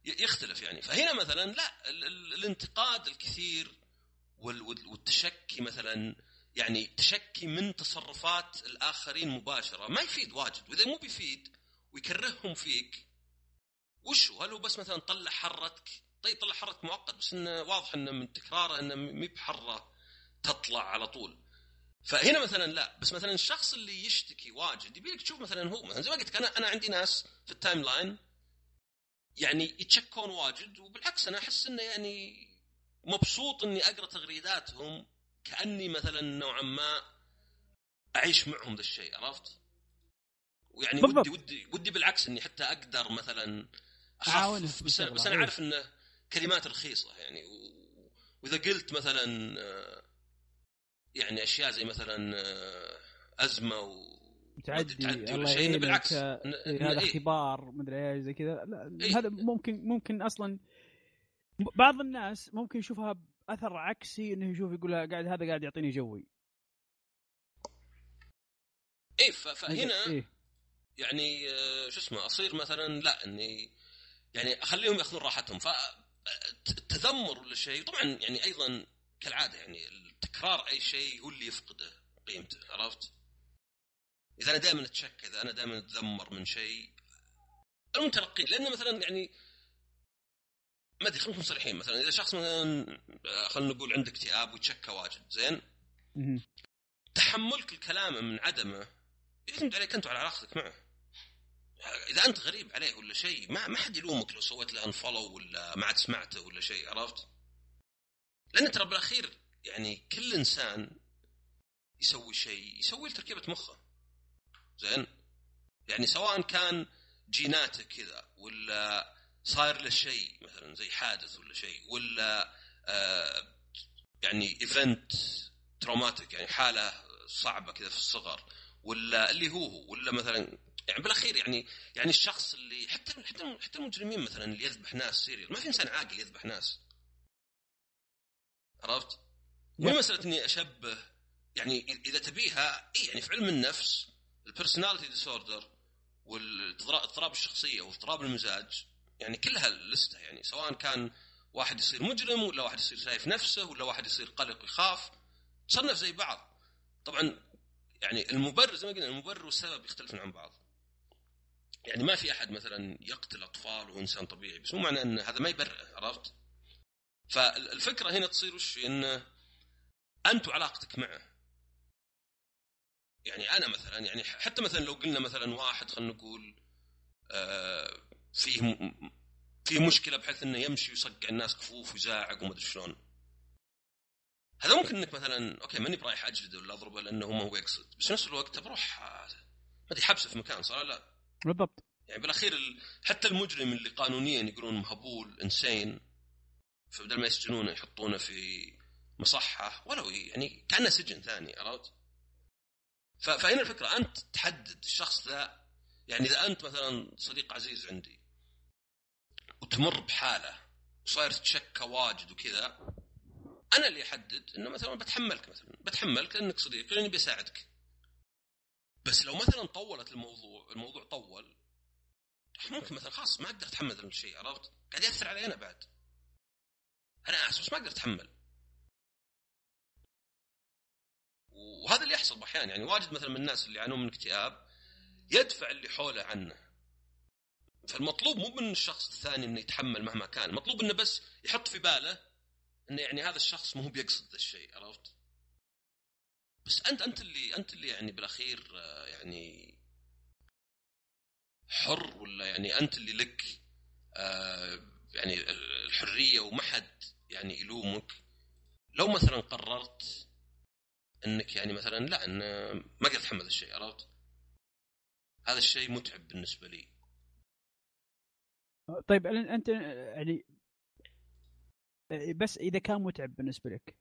Speaker 1: يختلف يعني. فهنا مثلا لا الانتقاد الكثير والتشكي مثلا يعني تشكي من تصرفات الآخرين مباشرة. ما يفيد واجد. وإذا مو بيفيد ويكرههم فيك وش هل هو بس مثلا طلع حرتك؟ طيب طلع حرة مؤقت بس إنه واضح إنه من تكراره إنه مي بحرة تطلع على طول. فهنا مثلا لا. بس مثلا الشخص اللي يشتكي واجد يبي لك تشوف مثلا هو مثلا زي ما قلت أنا أنا عندي ناس في ال timeline يعني يتشكون واجد وبالعكس أنا أحس إنه يعني مبسوط إني أقرأ تغريداتهم كأني مثلا نوعا ما أعيش معهم ذا الشيء عرفت؟ ويعني
Speaker 2: بالضبط.
Speaker 1: ودي ودي ودي بالعكس إني حتى أقدر مثلا
Speaker 2: في
Speaker 1: بس, بس
Speaker 2: أنا.
Speaker 1: عارف انه كلمات رخيصة يعني. وإذا قلت مثلا آه، يعني أشياء زي مثلا آه، أزمة و
Speaker 2: تعدي
Speaker 1: تعدي ولا
Speaker 2: الله
Speaker 1: شيء بالعكس
Speaker 2: إيه، هذا
Speaker 1: إيه.
Speaker 2: اختبار مدري إيش زي كذا لا
Speaker 1: إيه.
Speaker 2: هذا ممكن ممكن أصلا بعض الناس ممكن يشوفها باثر عكسي إنه يشوف يقول قاعد هذا قاعد يعطيني جوي
Speaker 1: إيه فهنا
Speaker 2: إيه.
Speaker 1: يعني آه، شو اسمه أصير مثلا لا إني يعني أخليهم يأخذون راحتهم فالتذمر ولا شيء طبعا يعني أيضا كالعادة يعني تكرار أي شيء هو اللي يفقده قيمته عرفت؟ إذا أنا دائما اتشك إذا أنا دائما أتذمر من شيء المتلقي لأن مثلا يعني ما أدري خلينا صريحين مثلا إذا شخص مثلا آه، خلينا نقول عنده اكتئاب ويتشكى واجد زين. تحملك الكلام من عدمه يعتمد عليك أنت وعلى علاقتك معه إذا أنت غريب عليه ولا شيء ما ما حد يلومك لو سويت له انفولو ولا ما عاد سمعته ولا شيء عرفت؟ لأن ترى بالأخير يعني كل إنسان يسوي شيء يسوي له تركيبة مخه زين؟ يعني سواء كان جيناته كذا ولا صاير له شيء مثلا زي حادث ولا شيء ولا آه يعني event traumatic يعني حالة صعبة كذا في الصغر ولا اللي هو هو ولا مثلا يعني بالأخير يعني يعني الشخص اللي حتى حتى حتى المجرمين مثلا اللي يذبح ناس serial ما في إنسان عاقل يذبح ناس عرفت؟ مو. مسألة إني أشبه يعني إذا تبيها اي يعني في علم النفس ال personality disorder والاضطراب الشخصية واضطراب المزاج يعني كلها لسته يعني سواء كان واحد يصير مجرم ولا واحد يصير شايف نفسه ولا واحد يصير قلق ويخاف تصنف زي بعض. طبعا يعني المبرر زي ما قلنا المبرر والسبب يختلفون عن بعض. يعني ما في أحد مثلا يقتل أطفال وهو إنسان طبيعي بس مو معنى إن هذا ما يبرئه عرفت؟ فالفكرة هنا تصير وش؟ انه أنت وعلاقتك معه. يعني أنا مثلا يعني حتى مثلا لو قلنا مثلا واحد خلينا نقول آه فيه م- فيه مشكلة بحيث إنه يمشي ويصقع الناس كفوف ويزاعق وما ادري شلون. هذا ممكن إنك مثلا أوكي ماني برايح اجلده ولا أضربه لأنه ما هو يقصد بس نفس الوقت بروح آه، ما أدري حبسه في مكان صار لا؟
Speaker 2: بالضبط.
Speaker 1: يعني بالأخير ال... حتى المجرم اللي قانونيا يقولون مهبول إنسين فبدل ما يسجنونه يحطونه في مصحة ولو يعني كأنه سجن ثاني عرفت؟ ف... فهنا الفكرة أنت تحدد الشخص ذا يعني إذا أنت مثلا صديق عزيز عندي وتمر بحالة وصاير تتشكى واجد وكذا أنا اللي أحدد إنه مثلا بتحملك مثلا بتحملك لأنك صديقي لأني بساعدك بس لو مثلا طولت الموضوع الموضوع طول ممكن مثلا خلاص ما أقدر أتحمل الشيء عرفت؟ قاعد يأثر علي أنا بعد. أنا اسف بس ما أقدر أتحمل. وهذا اللي يحصل أحيانا يعني واجد مثلا من الناس اللي يعانون من اكتئاب يدفع اللي حوله عنه. فالمطلوب مو من الشخص الثاني إنه يتحمل مهما كان، المطلوب إنه بس يحط في باله إنه يعني هذا الشخص ما هو بيقصد ذا الشيء عرفت؟ بس انت أنت اللي أنت اللي يعني بالأخير آه، يعني حر ولا يعني أنت اللي لك آه يعني الحرية وما حد يعني يلومك لو مثلا قررت إنك يعني مثلا لا ان ما أقدر اتحمل الشيء عرفت؟ هذا الشيء متعب بالنسبة لي
Speaker 2: طيب أنت يعني بس إذا كان متعب بالنسبة لك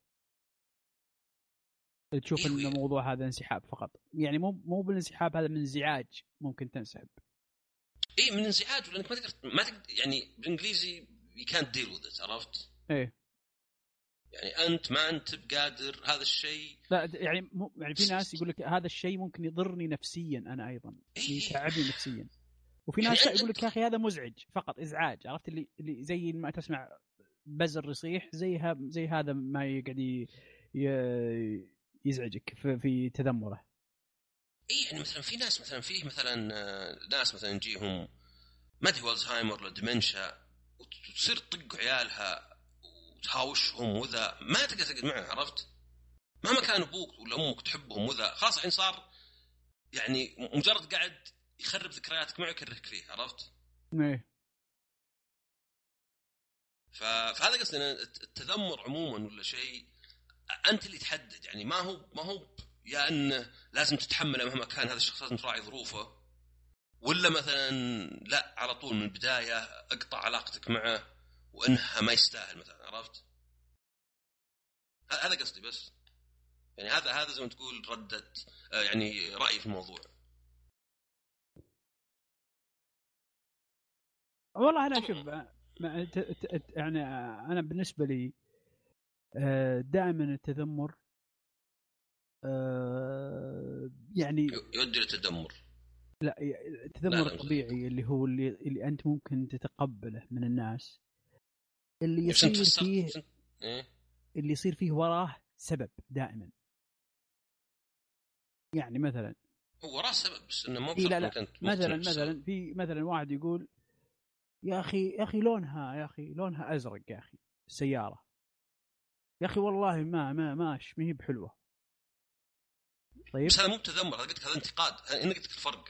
Speaker 2: تشوف. إن الموضوع هذا انسحاب فقط يعني مو مو بالانسحاب هذا من انزعاج ممكن تنسحب
Speaker 1: إي من انزعاج لأنك ما تقدر ما تقدر يعني بالإنجليزي can't deal with it عرفت؟
Speaker 2: إيه
Speaker 1: يعني أنت ما أنت بقادر هذا الشيء
Speaker 2: لا يعني مو يعني في ناس يقول لك هذا الشيء ممكن يضرني نفسيا أنا أيضا
Speaker 1: إيه.
Speaker 2: يتعبني نفسيا وفي ناس لا يقول لك يا أخي هذا مزعج فقط إزعاج عرفت؟ اللي اللي زي ما تسمع بزر يصيح زي ها زي هذا ما يقعد يزعجك في, في تذمره.
Speaker 1: إي يعني مثلا في ناس مثلا فيه مثلا آه، ناس مثلا يجيهم ما أدري ألزهايمر ولا ديمنشا وتصير تطق عيالها وتهاوشهم وذا ما تقدر تقعد معه عرفت؟ مهما كان أبوك ولا أمك تحبهم وذا خلاص الحين صار يعني مجرد قاعد يخرب ذكرياتك معه يكرهك فيه عرفت؟ إيه فهذا قصدي التذمر عموما ولا شيء أنت اللي تحدد يعني ما هو ما هو يا انه لازم تتحمله مهما كان هذا الشخص لازم تراعي ظروفه ولا مثلا لا على طول من البداية أقطع علاقتك معه وإنها ما يستاهل مثلا عرفت؟ هذا قصدي بس يعني هذا هذا زي ما تقول ردة آه، يعني رايي في الموضوع
Speaker 2: والله أنا شوف يعني أنا بالنسبة لي آه، دائما التذمر آه، يعني
Speaker 1: يؤدي للتدمر.
Speaker 2: لا التذمر الطبيعي اللي هو اللي, اللي أنت ممكن تتقبله من الناس. اللي يصير فيه إيه؟ اللي يصير فيه وراه سبب دائما. يعني مثلا
Speaker 1: هو وراه سبب بس إنه مو
Speaker 2: إيه لا لا. مثلا مثلا في مثلا واحد يقول يا أخي يا أخي لونها يا أخي لونها أزرق يا أخي. السياره يا أخي والله ما ما ماش ما هي بحلوة.
Speaker 1: طيب؟ بس هذا مو تذمر هذا قلت هذا انتقاد. أنا قلت لك الفرق.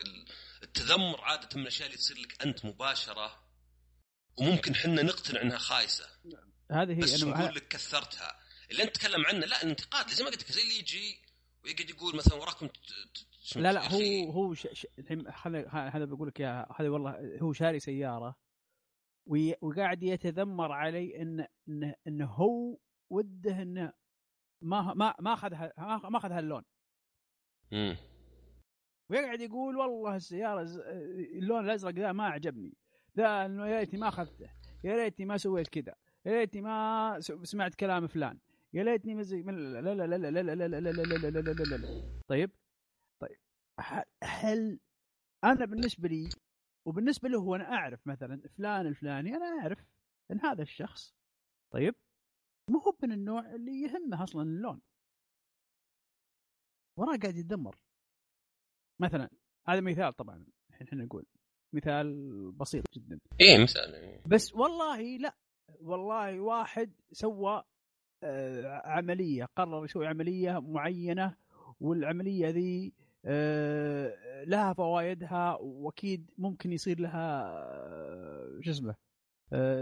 Speaker 1: التذمر عادة من الأشياء اللي تصير لك أنت مباشرة وممكن حنا نقتنع إنها خايسة.
Speaker 2: هذه هي
Speaker 1: بس نقول لك كثرتها. اللي أنت تتكلم عنه لا الانتقاد زي ما قلت لك زي اللي يجي ويقعد يقول مثلا وراكم
Speaker 2: لا لا هو هو الحين هذا بقول لك يا هذا والله هو شاري سيارة. وقاعد يتذمر علي ان انه انه هو وده انه ما ما ما اخذ ما اخذ هاللون امم ويقعد يقول والله السياره اللون الازرق ذا ما عجبني ذا انه يا ريتني ما اخذته يا ريتني ما سويت كذا يا ريتني ما سمعت كلام فلان يا ليتني لا لا لا لا لا لا لا لا لا لا لا لا لا لا طيب طيب هل أنا بالنسبة لي وبالنسبة له هو أنا أعرف مثلا فلان الفلاني أنا أعرف إن هذا الشخص طيب مو هو من النوع اللي يهمه أصلا اللون. وراه قاعد يتدمر مثلا هذا مثال طبعا الحين إحنا نقول مثال بسيط جدا.
Speaker 1: إيه مثال.
Speaker 2: بس والله لا والله واحد سوى عملية قرر يسوي عملية معينة والعملية ذي لها فوائدها وأكيد ممكن يصير لها شو اسمه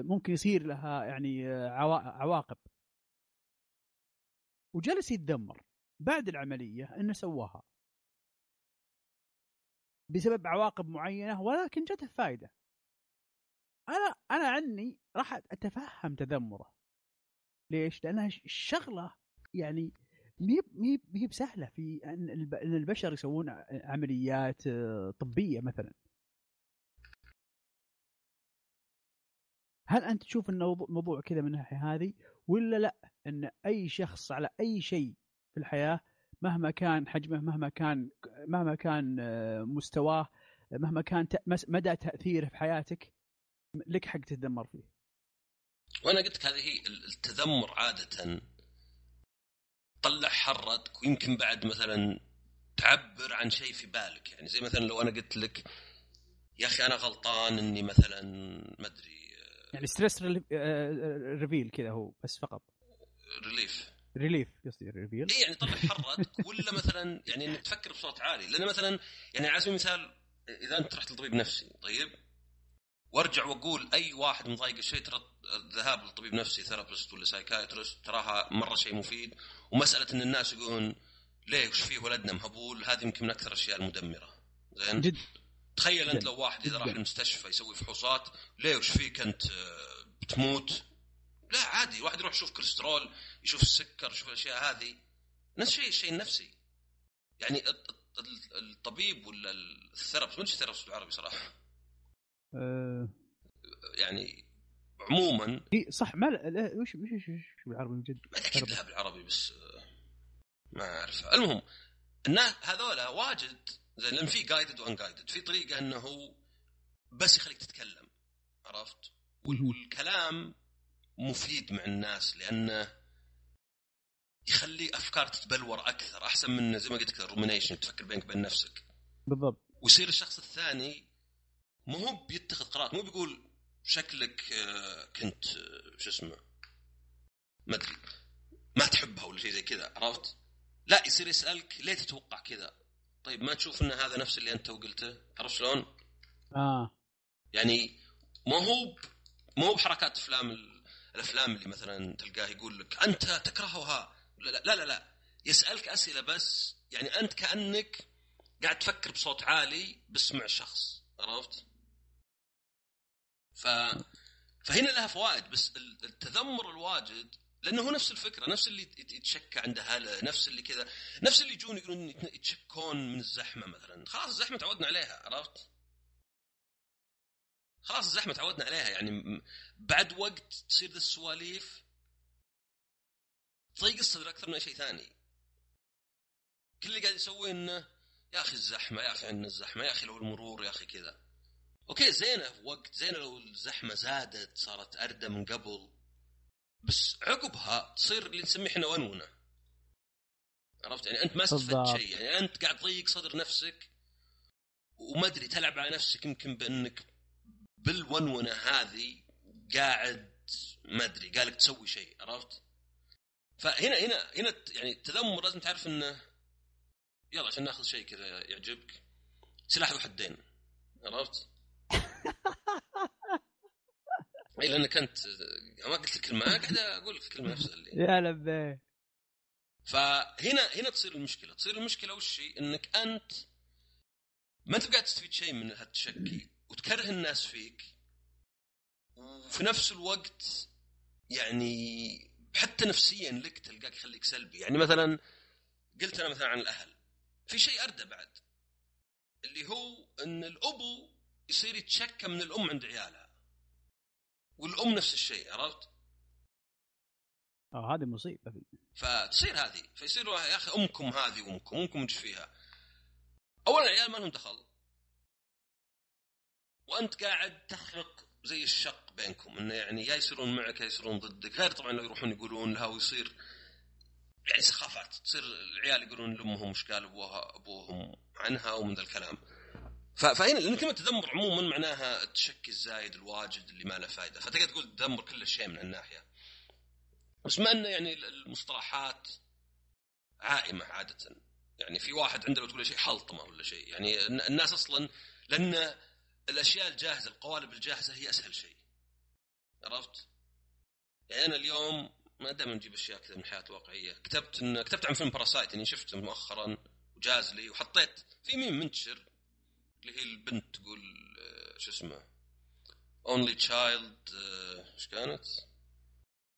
Speaker 2: ممكن يصير لها يعني عواقب. وجلس يتذمر بعد العملية إنه سواها. بسبب عواقب معينة ولكن جته فائده أنا أنا عني راح أتفهم تذمره. ليش؟ لأنها الشغله يعني مي مي بسهلة في إن البشر يسوون عمليات آه، طبية مثلا. هل أنت تشوف إنه موضوع كذا من الناحية هذه؟ ولا لا؟ إن أي شخص على أي شيء في الحياة مهما كان حجمه مهما كان مهما كان آه، مستواه مهما كان مدى تأثيره في حياتك لك حق تتذمر فيه.
Speaker 1: وأنا قلت لك هذه هي التذمر عادة طلع حرتك ويمكن بعد مثلا تعبر عن شيء في بالك. يعني زي مثلا لو أنا قلت لك يا أخي أنا غلطان إني مثلا ما أدري
Speaker 2: يعني stress relieve كذا هو بس فقط.
Speaker 1: relief
Speaker 2: relief قصدي relieve
Speaker 1: اي يعني طلع حرتك ولا مثلا يعني إنك تفكر بصوت عالي. لأن مثلا يعني على سبيل المثال إذا أنت رحت لطبيب نفسي طيب وأرجع وأقول أي واحد مضايق الشيء ترى الذهاب لطبيب نفسي therapist ولا psychiatrist تراها مرة شيء مفيد. ومسألة إن الناس يقولون ليه وش فيه ولدنا مهبول؟ هذه يمكن من أكثر الأشياء المدمرة. زين؟ جد. تخيل أنت لو واحد إذا راح المستشفى يسوي فحوصات ليه وش فيك أنت؟ بتموت؟ لا عادي. واحد يروح يشوف كوليسترول يشوف السكر يشوف الأشياء هذه. نفس الشيء الشيء النفسي يعني الطبيب ولا ال therapist ما أدري ال therapist بالعربي صراحة. أه. يعني عموما.
Speaker 2: إي صح ما لا وش وش وش, بالعربي من جد؟
Speaker 1: ما أكيد لها بالعربي بس ما أعرف. المهم الناس هذولا واجد زين لأن في guided و unguided في طريقة إنه هو بس يخليك تتكلم عرفت؟ والكلام مفيد مع الناس لأنه يخلي أفكار تتبلور أكثر أحسن من زي ما قلت لك الرومينيشن تفكر بينك وبين نفسك.
Speaker 2: بالضبط.
Speaker 1: ويصير الشخص الثاني مو هو بيتخذ قرارات مو بيقول شكلك آه، كنت آه، شو اسمه ما أدري ما تحبها ولا شيء زي كذا عرفت؟ لا يصير يسألك ليه تتوقع كذا؟ طيب ما تشوف إن هذا نفس اللي أنت وقلته؟ عرفت شلون؟
Speaker 2: آه
Speaker 1: يعني ما هو مو بحركات أفلام الأفلام اللي مثلا تلقاه يقول لك أنت تكرهها لا لا لا, لا, لا. يسألك أسئلة بس يعني أنت كأنك قاعد تفكر بصوت عالي بس مع شخص عرفت؟ ف فهنا لها فوائد بس التذمر الواجد لأنه هو نفس الفكرة نفس اللي يتشكى عند أهله نفس اللي كذا نفس اللي يجون يقولون يتشكون من الزحمة مثلا. خلاص الزحمة تعودنا عليها عرفت؟ خلاص الزحمة تعودنا عليها يعني بعد وقت تصير ذا السواليف تضيق الصدر أكثر من أي شيء ثاني. كل اللي قاعد يسويه إنه يا أخي الزحمة يا أخي عندنا الزحمة يا أخي لو المرور يا أخي كذا. okay زينة. وقت زينة لو الزحمة زادت صارت اردى من قبل. بس عقبها تصير اللي نسميه إحنا ونونة. عرفت؟ يعني أنت ما استفدت شيء. يعني أنت قاعد تضيق صدر نفسك. وما أدري تلعب على نفسك يمكن بأنك بالونونة هذه قاعد ما أدري قالك تسوي شيء. عرفت؟ فهنا هنا هنا يعني التذمر لازم تعرف إنه يلا عشان ناخذ شيء كذا يعجبك. سلاح ذو حدين. عرفت؟ اي لانك انت ما قلت الكلمة قاعد أقول لك الكلمة نفسها اللي
Speaker 2: يا لبيه
Speaker 1: فهنا هنا تصير المشكلة. تصير المشكلة وش هي؟ إنك أنت ما أنت قاعد تستفيد شيء من هالتشكي وتكره الناس فيك وفي نفس الوقت يعني حتى نفسيا لك تلقاك يخليك سلبي. يعني مثلا قلت أنا مثلا عن الأهل. في شيء أردى بعد اللي هو إن الأبو يصير يتشكى من الأم عند عيالها. والأم نفس الشيء عرفت؟
Speaker 2: آه هذه مصيبة.
Speaker 1: فتصير هذه. فيصير يا أخي أمكم هذه امكم امكم إيش فيها؟ اولا العيال ما لهم دخل. وأنت قاعد تخلق زي الشق بينكم إنه يعني يا يصيرون معك يا يصيرون ضدك. غير طبعا لو يروحون يقولون لها ويصير يعني سخافات. تصير العيال يقولون لأمهم إيش قال ابوها أبوهم عنها ومن ذا الكلام. فهنا لأن كلمه تذمر عموما معناها التشكي الزايد الواجد اللي ما له فائده فتقدر تقول تذمر كل شيء من الناحية. بس ما إنه يعني المصطلحات عامة عادة. يعني في واحد عنده لو تقول شيء حلطمة ولا شيء. يعني الناس أصلا لأن الأشياء الجاهزة القوالب الجاهزة هي أسهل شيء. عرفت؟ يعني أنا اليوم ما دائما نجيب أشياء كذا من الحياة الواقعيه كتبت إن كتبت عن فيلم باراسايت يعني شفته مؤخرا وجاز لي وحطيت في ميم منتشر. اللي هي البنت تقول آه، شو اسمه؟ only child إيش كانت؟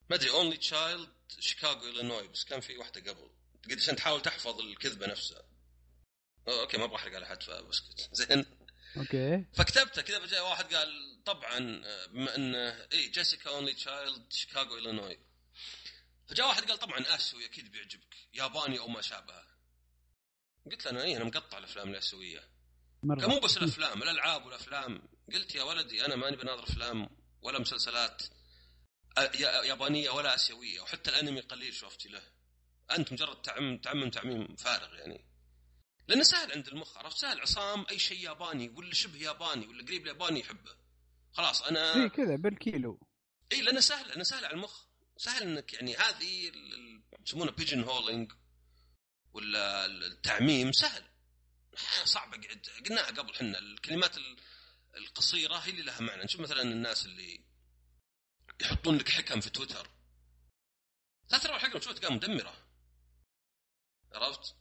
Speaker 1: ما أدري only child شيكاغو Illinois بس كان في واحدة قبل. قد عشان تحاول تحفظ الكذبة نفسها. okay ما أبغى أحرق على حد فبسكت. زين.
Speaker 2: okay.
Speaker 1: فكتبته كذا فجاء واحد قال طبعا آه، بما انه اي جيسيكا only child شيكاغو Illinois فجاء واحد قال طبعا آسيوي أكيد بيعجبك. ياباني أو ما شابهه قلت له أنا اي أنا مقطع الأفلام الآسيوية. مرة. مو بس الأفلام الألعاب والأفلام. قلت يا ولدي أنا ماني بناظر أفلام ولا مسلسلات يابانية ولا آسيوية وحتى الأنمي قليل شوفتي له. أنت مجرد تعمم تعمم تعميم فارغ يعني. لأنه سهل عند المخ عرفت؟ سهل عصام أي شيء ياباني ولا شبه ياباني ولا قريب الياباني يحبه. خلاص أنا
Speaker 2: اي كذا بالكيلو.
Speaker 1: إي لأنه سهل لأنه سهل على المخ. سهل إنك يعني هذه يسمونها pigeonholing ولا التعميم سهل. صعب اقعد قلناها قبل إحنا الكلمات القصيرة هي اللي لها معنى نشوف مثلا الناس اللي يحطون لك حكم في تويتر لا ترى الحكم شو تلقاها مدمرة عرفت؟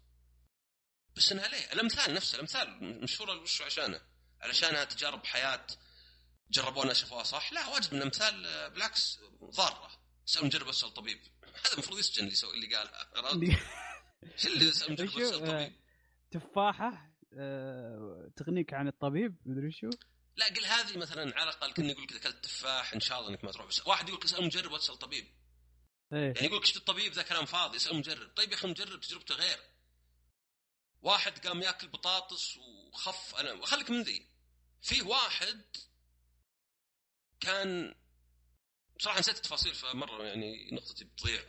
Speaker 1: بس إنها ليه؟ الأمثال نفسها الأمثال مشهورة وش عشانه؟ علشانها تجارب حياة جربونا شافوها صح؟ لا واجد من الأمثال آه، بالعكس ضارة اسال مجرب أسأل طبيب هذا المفروض يسجن اللي يسوي اللي قالها عرفت؟ شو اللي اسال مجرب أسأل طبيب؟
Speaker 2: تفاحة أه... تغنيك عن الطبيب مدري شو؟
Speaker 1: لا قل هذه مثلا على الأقل كنا يقول لك إذا أكلت تفاح إن شاء الله إنك ما تروح. بس واحد يقول لك اسأل مجرب واسال طبيب.
Speaker 2: إيه.
Speaker 1: يعني يقول لك الطبيب ذا كلام فاضي اسأل مجرب. طيب يا أخي مجرب تجربته غير. واحد قام ياكل بطاطس وخف. أنا خليك من ذي. في واحد كان بصراحه نسيت التفاصيل فمرة يعني نقطتي بتضيع.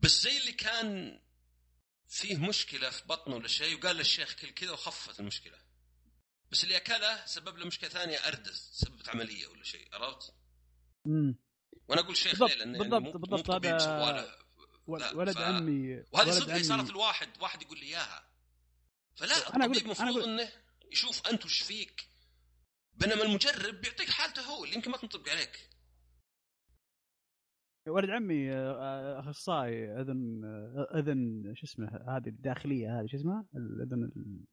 Speaker 1: بس زي اللي كان فيه مشكلة في بطنه ولا شيء وقال للشيخ كل كذا وخفت المشكلة. بس اللي أكله سبب له مشكلة ثانية أردس سببت عملية ولا شيء عرفت؟
Speaker 2: امم
Speaker 1: وأنا أقول شيخ ليه؟ لأنه
Speaker 2: بالضبط يعني بالضبط هذا ولد ف... عمي
Speaker 1: وهذه صدق صارت الواحد واحد يقول لي إياها. فلا أنا الطبيب المفروض أقول... إنه يشوف أنت وش فيك. بينما المجرب بيعطيك حالته هو اللي يمكن ما تنطبق عليك.
Speaker 2: ولد عمي آه، أخصائي أذن آه، أذن شو اسمه هذه الداخلية هذه شو اسمها؟ الأذن ال-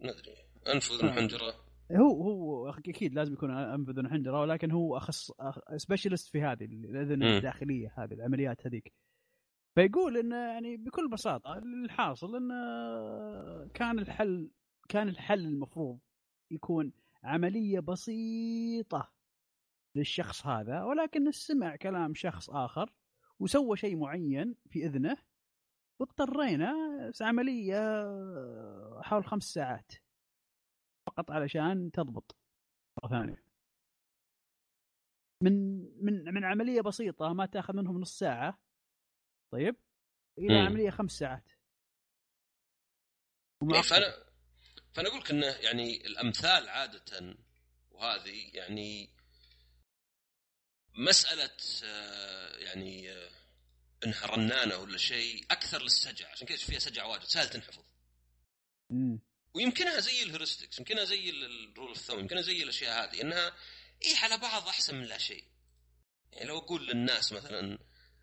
Speaker 1: ما أدري أنف واذن
Speaker 2: آه.
Speaker 1: حنجرة
Speaker 2: هو هو أكيد لازم يكون أنف أذن حنجرة ولكن هو اخص سبيشلست في هذه الأذن
Speaker 1: مم.
Speaker 2: الداخلية هذه العمليات هذيك فيقول انه يعني بكل بساطة الحاصل انه كان الحل كان الحل المفروض يكون عملية بسيطة للشخص هذا ولكن سمع كلام شخص آخر وسوى شيء معين في إذنه واضطرينا عملية حول خمس ساعات. فقط علشان تضبط. مرة ثانية. من من من عملية بسيطة ما تأخذ منهم نص ساعة. طيب؟ إلى
Speaker 1: مم.
Speaker 2: عملية خمس ساعات.
Speaker 1: إيه. فأنا فأنا أقول لك إنه يعني الأمثال عادة وهذه يعني مسألة آه، يعني آه، انها رنانه ولا شيء أكثر للسجع عشان كذا فيها سجع واجد سهل تنحفظ
Speaker 2: مم.
Speaker 1: ويمكنها زي ال heuristics يمكنها زي ال rule of thumb يمكنها زي الأشياء هذه إنها اي على بعض أحسن من لا شيء يعني لو أقول للناس مثلا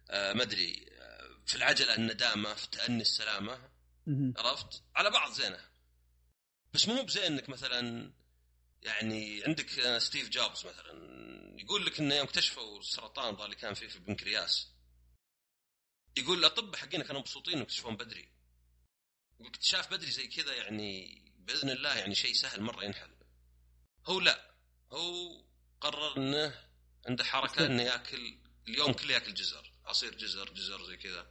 Speaker 1: آه ما أدري آه في العجلة الندامة في تأني
Speaker 2: السلامة.
Speaker 1: عرفت على بعض زينه بس مو بزين إنك مثلا يعني عندك آه، ستيف جوبز مثلا يقول لك إنه يوم اكتشفوا السرطان اللي كان فيه في البنكرياس يقول الاطباء حقين كانوا مبسوطين انهم يكتشفون بدري. يقول اكتشاف بدري زي كذا يعني بإذن الله يعني شيء سهل مرة ينحل. هو لا هو قرر إنه عنده حركة إنه يأكل اليوم كله يأكل جزر عصير جزر جزر زي كذا.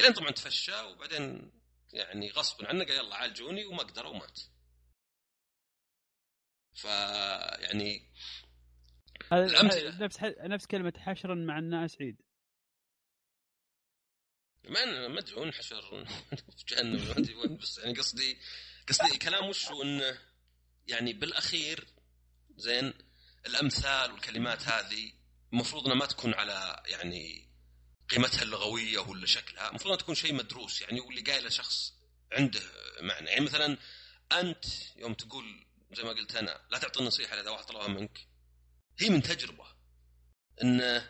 Speaker 1: إلين طبعا تفشى وبعدين يعني غصبا عنه قال يلا عالجوني وما قدر ومات. ف يعني
Speaker 2: هذا
Speaker 1: الأمثلة.
Speaker 2: نفس نفس كلمة حشرا مع الناس عيد
Speaker 1: ما وين حشر في جهنم ما أدري وين بس يعني قصدي قصدي الكلام وش هو إنه يعني بالأخير زين الأمثال والكلمات هذه المفروض إنها ما تكون على يعني قيمتها اللغوية ولا شكلها المفروض إنها تكون شيء مدروس يعني واللي قايله شخص عنده معنى يعني مثلا أنت يوم تقول زي ما قلت أنا لا تعطي النصيحة اذا واحد طلبها منك. هي من تجربة إن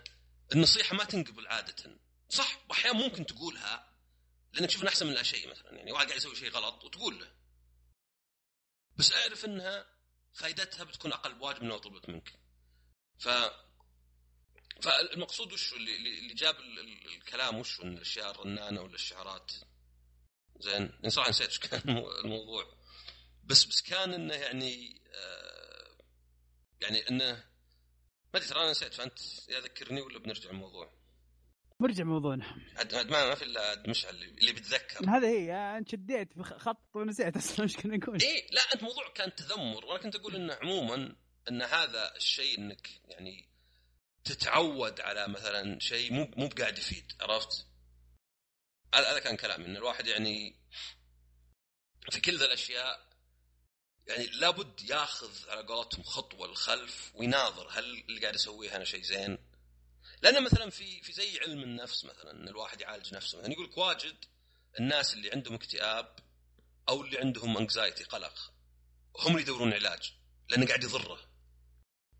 Speaker 1: النصيحة ما تنقبل عادة. صح واحيانا ممكن تقولها لأنك تشوف أحسن من لا شيء مثلا يعني واحد قاعد يسوي شيء غلط وتقول له. بس أعرف إنها فائدتها بتكون أقل بواجب من لو طلبت منك. ف فالمقصود وش اللي, جاب ال- ال- الكلام وش الأشياء الرنانة ولا الشعارات زين صراحة نسيت إيش كان المو- الموضوع. بس بس كان إنه يعني آه يعني إنه ما أدري ترى أنا نسيت فأنت يا ذكرني ولا بنرجع الموضوع؟
Speaker 2: مرجع موضوعنا.
Speaker 1: عاد ما في إلا عاد مشعل اللي اللي بيتذكر
Speaker 2: هذا هي أنت شديت خط ونسيت أصلا إيش كنا نقول.
Speaker 1: إيه لا أنت موضوع كان تذمر وأنا كنت أقول إنه عموما إن هذا الشيء إنك يعني تتعود على مثلا شيء مو مو بقاعد يفيد عرفت؟ هذا كان كلامي إن الواحد يعني في كل ذا الأشياء يعني لابد ياخذ على قولتهم خطوة للخلف ويناظر هل اللي قاعد اسويه أنا شيء زين؟ لأن مثلا في في زي علم النفس مثلا إن الواحد يعالج نفسه. مثلا يقول لك واجد الناس اللي عندهم اكتئاب أو اللي عندهم انكزايتي قلق هم اللي يدورون علاج لأنه قاعد يضره.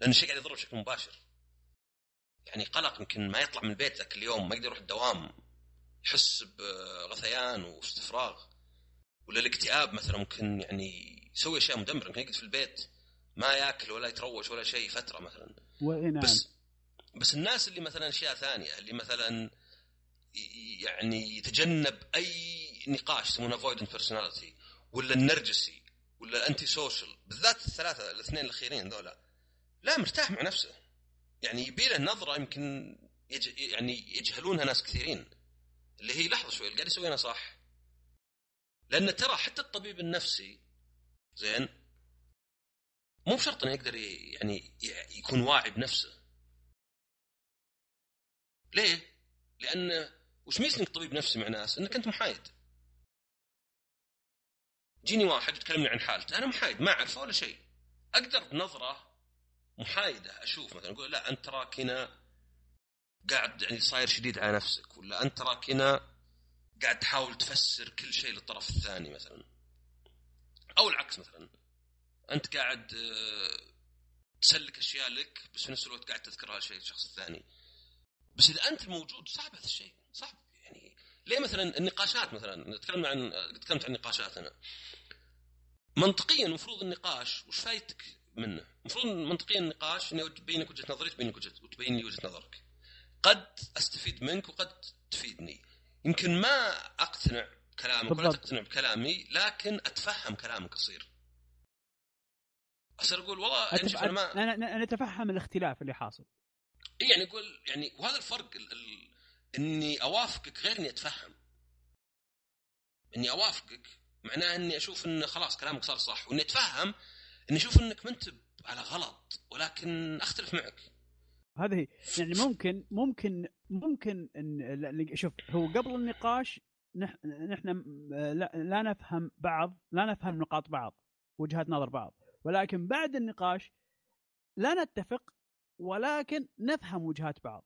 Speaker 1: لأن الشيء قاعد يضره بشكل مباشر. يعني قلق يمكن ما يطلع من البيت ذاك اليوم ما يقدر يروح الدوام يحس بغثيان واستفراغ. ولا الاكتئاب مثلا ممكن يعني يسوي اشياء مدمره يمكن يقعد في البيت ما ياكل ولا يتروش ولا شيء فترة مثلا.
Speaker 2: نعم.
Speaker 1: بس بس الناس اللي مثلا أشياء ثانية اللي مثلا يعني يتجنب أي نقاش يسمونه avoidant personality ولا النرجسي ولا ال antisocial بالذات الثلاثة الاثنين الأخيرين ذولا لا مرتاح مع نفسه. يعني يبي له نظرة يمكن يج... يعني يجهلونها ناس كثيرين اللي هي لحظة شوي اللي قاعد يسويها صح. لأن ترى حتى الطبيب النفسي زين مو بشرط إنه يقدر يعني يكون واعي بنفسه ليه؟ لأن وش ميزة إنك طبيب نفسي مع ناس؟ إنك أنت محايد. جيني واحد يتكلمني عن حالته، أنا محايد ما أعرفه ولا شيء. أقدر بنظرة محايدة أشوف مثلا أقول لا أنت تراك هنا قاعد يعني صاير شديد على نفسك ولا أنت تراك هنا قاعد تحاول تفسر كل شيء للطرف الثاني مثلا. أو العكس مثلا أنت قاعد آه، تسلك أشياء لك بس في نفس الوقت قاعد تذكرها شيء الشخص الثاني. بس إذا أنت الموجود صعب هذا الشيء صعب يعني ليه مثلا النقاشات مثلا تكلمنا عن تكلمت عن النقاشات أنا منطقيا المفروض النقاش وش فايتك منه؟ المفروض منطقيا النقاش اني ابين لك وجهة نظري تبين لك وجهة وتبين لي وجهة نظرك. قد أستفيد منك وقد تفيدني. يمكن ما أقتنع بكلامك ولا تقتنع بكلامي لكن أتفهم كلامك يصير. أصير أقول والله
Speaker 2: يعني أنا ما أنا أنا أتفهم الاختلاف اللي حاصل.
Speaker 1: يعني أقول يعني وهذا الفرق ال... ال... إني أوافقك غير إني أتفهم. إني أوافقك معناه إني أشوف إن خلاص كلامك صار صح وإني أتفهم إني أشوف إنك ما أنت على غلط ولكن أختلف معك
Speaker 2: هذه هي يعني ممكن ممكن ممكن ان شوف هو قبل النقاش نحن لا, لا نفهم بعض لا نفهم نقاط بعض وجهات نظر بعض ولكن بعد النقاش لا نتفق ولكن نفهم وجهات بعض.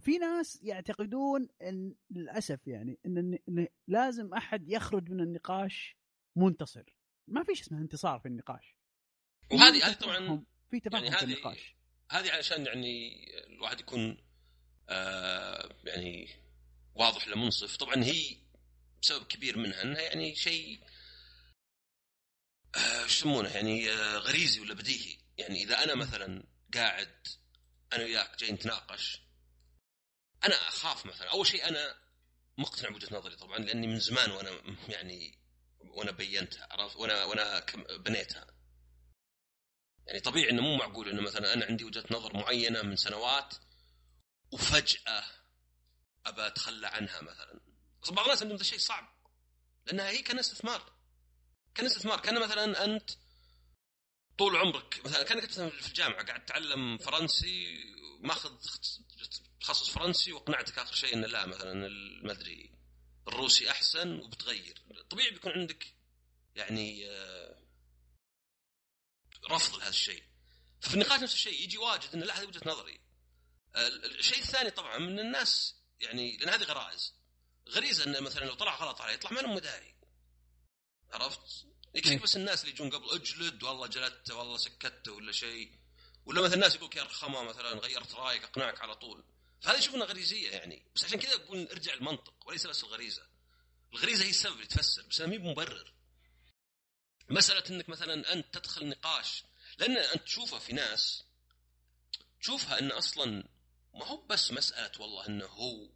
Speaker 2: في ناس يعتقدون إن للأسف يعني إن, لازم أحد يخرج من النقاش منتصر. ما فيش اسمه انتصار في النقاش.
Speaker 1: وهذه هذه طبعا
Speaker 2: في تفاهم يعني في النقاش.
Speaker 1: هذه علشان يعني الواحد يكون آه يعني واضح لمنصف طبعا هي سبب كبير منها إنها يعني شيء آه يسمونه يعني آه غريزي ولا بديهي. يعني إذا أنا مثلا قاعد أنا وياك جاي نتناقش أنا أخاف مثلا. أول شيء أنا مقتنع بوجهة نظري طبعا لأني من زمان وأنا يعني وأنا بينتها عرفت؟ وأنا وأنا بنيتها. يعني طبيعي إنه مو معقول إنه مثلا أنا عندي وجهة نظر معينة من سنوات وفجأة ابى أتخلى عنها مثلا. بعض الناس عندهم شيء صعب لأنها هي كان استثمار. كان استثمار كان مثلا أنت طول عمرك مثلا كأنك مثلا في الجامعة قاعد تتعلم فرنسي ماخذ تخصص فرنسي واقنعتك آخر شيء انه لا مثلا ما أدري الروسي أحسن وبتغير. طبيعي بيكون عندك يعني آه، رفض لهذا الشيء. ففي النقاش نفس الشيء يجي واجد انه لا هذه وجهة نظري. الشيء الثاني طبعا من الناس يعني لأن هذه غرائز. غريزة إنه مثلا لو طلع غلط عليه يطلع ما له مداري. عرفت؟ يكفيك بس الناس اللي يجون قبل أجلد والله جلدته والله سكته ولا شيء. ولا مثلا الناس يقول يا رخامه مثلا غيرت رأيك أقنعك على طول. فهذه شوفنا غريزية يعني. بس عشان كذا أقول ارجع المنطق وليس بس الغريزة. الغريزة هي السبب اللي تفسر بس ما هي مبرر. مسألة إنك مثلا أنت تدخل نقاش لأن أنت تشوفها في ناس تشوفها إن أصلا ما هو بس مسألة والله إنه هو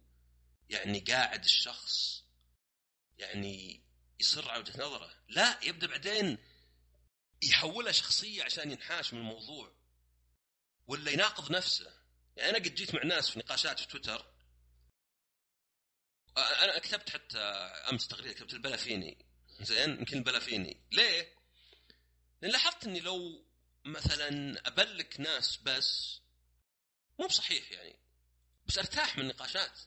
Speaker 1: يعني قاعد الشخص يعني يصر على وجهة نظره. لا يبدأ بعدين يحولها شخصية عشان ينحاش من الموضوع ولا يناقض نفسه. يعني أنا قد جيت مع ناس في نقاشات في تويتر. أنا كتبت حتى أمس تغريده كتبت البلا فيني زين؟ يمكن البلا فيني ليه؟ لأن لاحظت إني لو مثلا أبلّك ناس بس مو بصحيح يعني. بس أرتاح من النقاشات.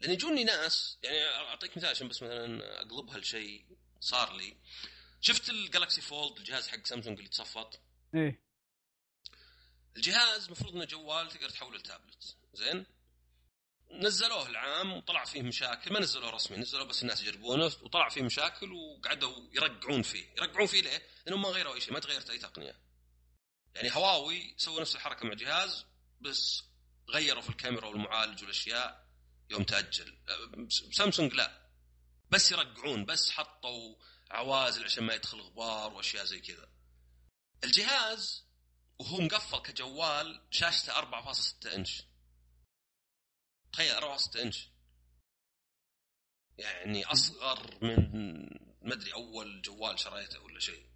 Speaker 1: لأن يجوني ناس يعني أعطيك مثال عشان بس مثلا أقلبها لشيء صار لي. شفت ال Galaxy Fold الجهاز حق سامسونج اللي تصفط؟
Speaker 2: إيه.
Speaker 1: الجهاز المفروض إنه جوال تقدر تحوله لتابلت. زين؟ نزلوه العام وطلع فيه مشاكل. ما نزلوه رسمي نزلوه بس الناس يجربونه وطلع فيه مشاكل وقعدوا يرقعون فيه. يرقعون فيه ليه؟ لأنهم ما غيروا أي شيء ما تغيرت أي تقنية. يعني هواوي سووا نفس الحركة مع جهاز بس غيروا في الكاميرا والمعالج والأشياء يوم تأجل. سامسونج لا. بس يرقعون بس حطوا عوازل عشان ما يدخل غبار وأشياء زي كذا. الجهاز وهو مقفل كجوال شاشته 4.6 إنش. تخيل 4.6 إنش. يعني أصغر من ما أدري أول جوال شريته ولا شيء.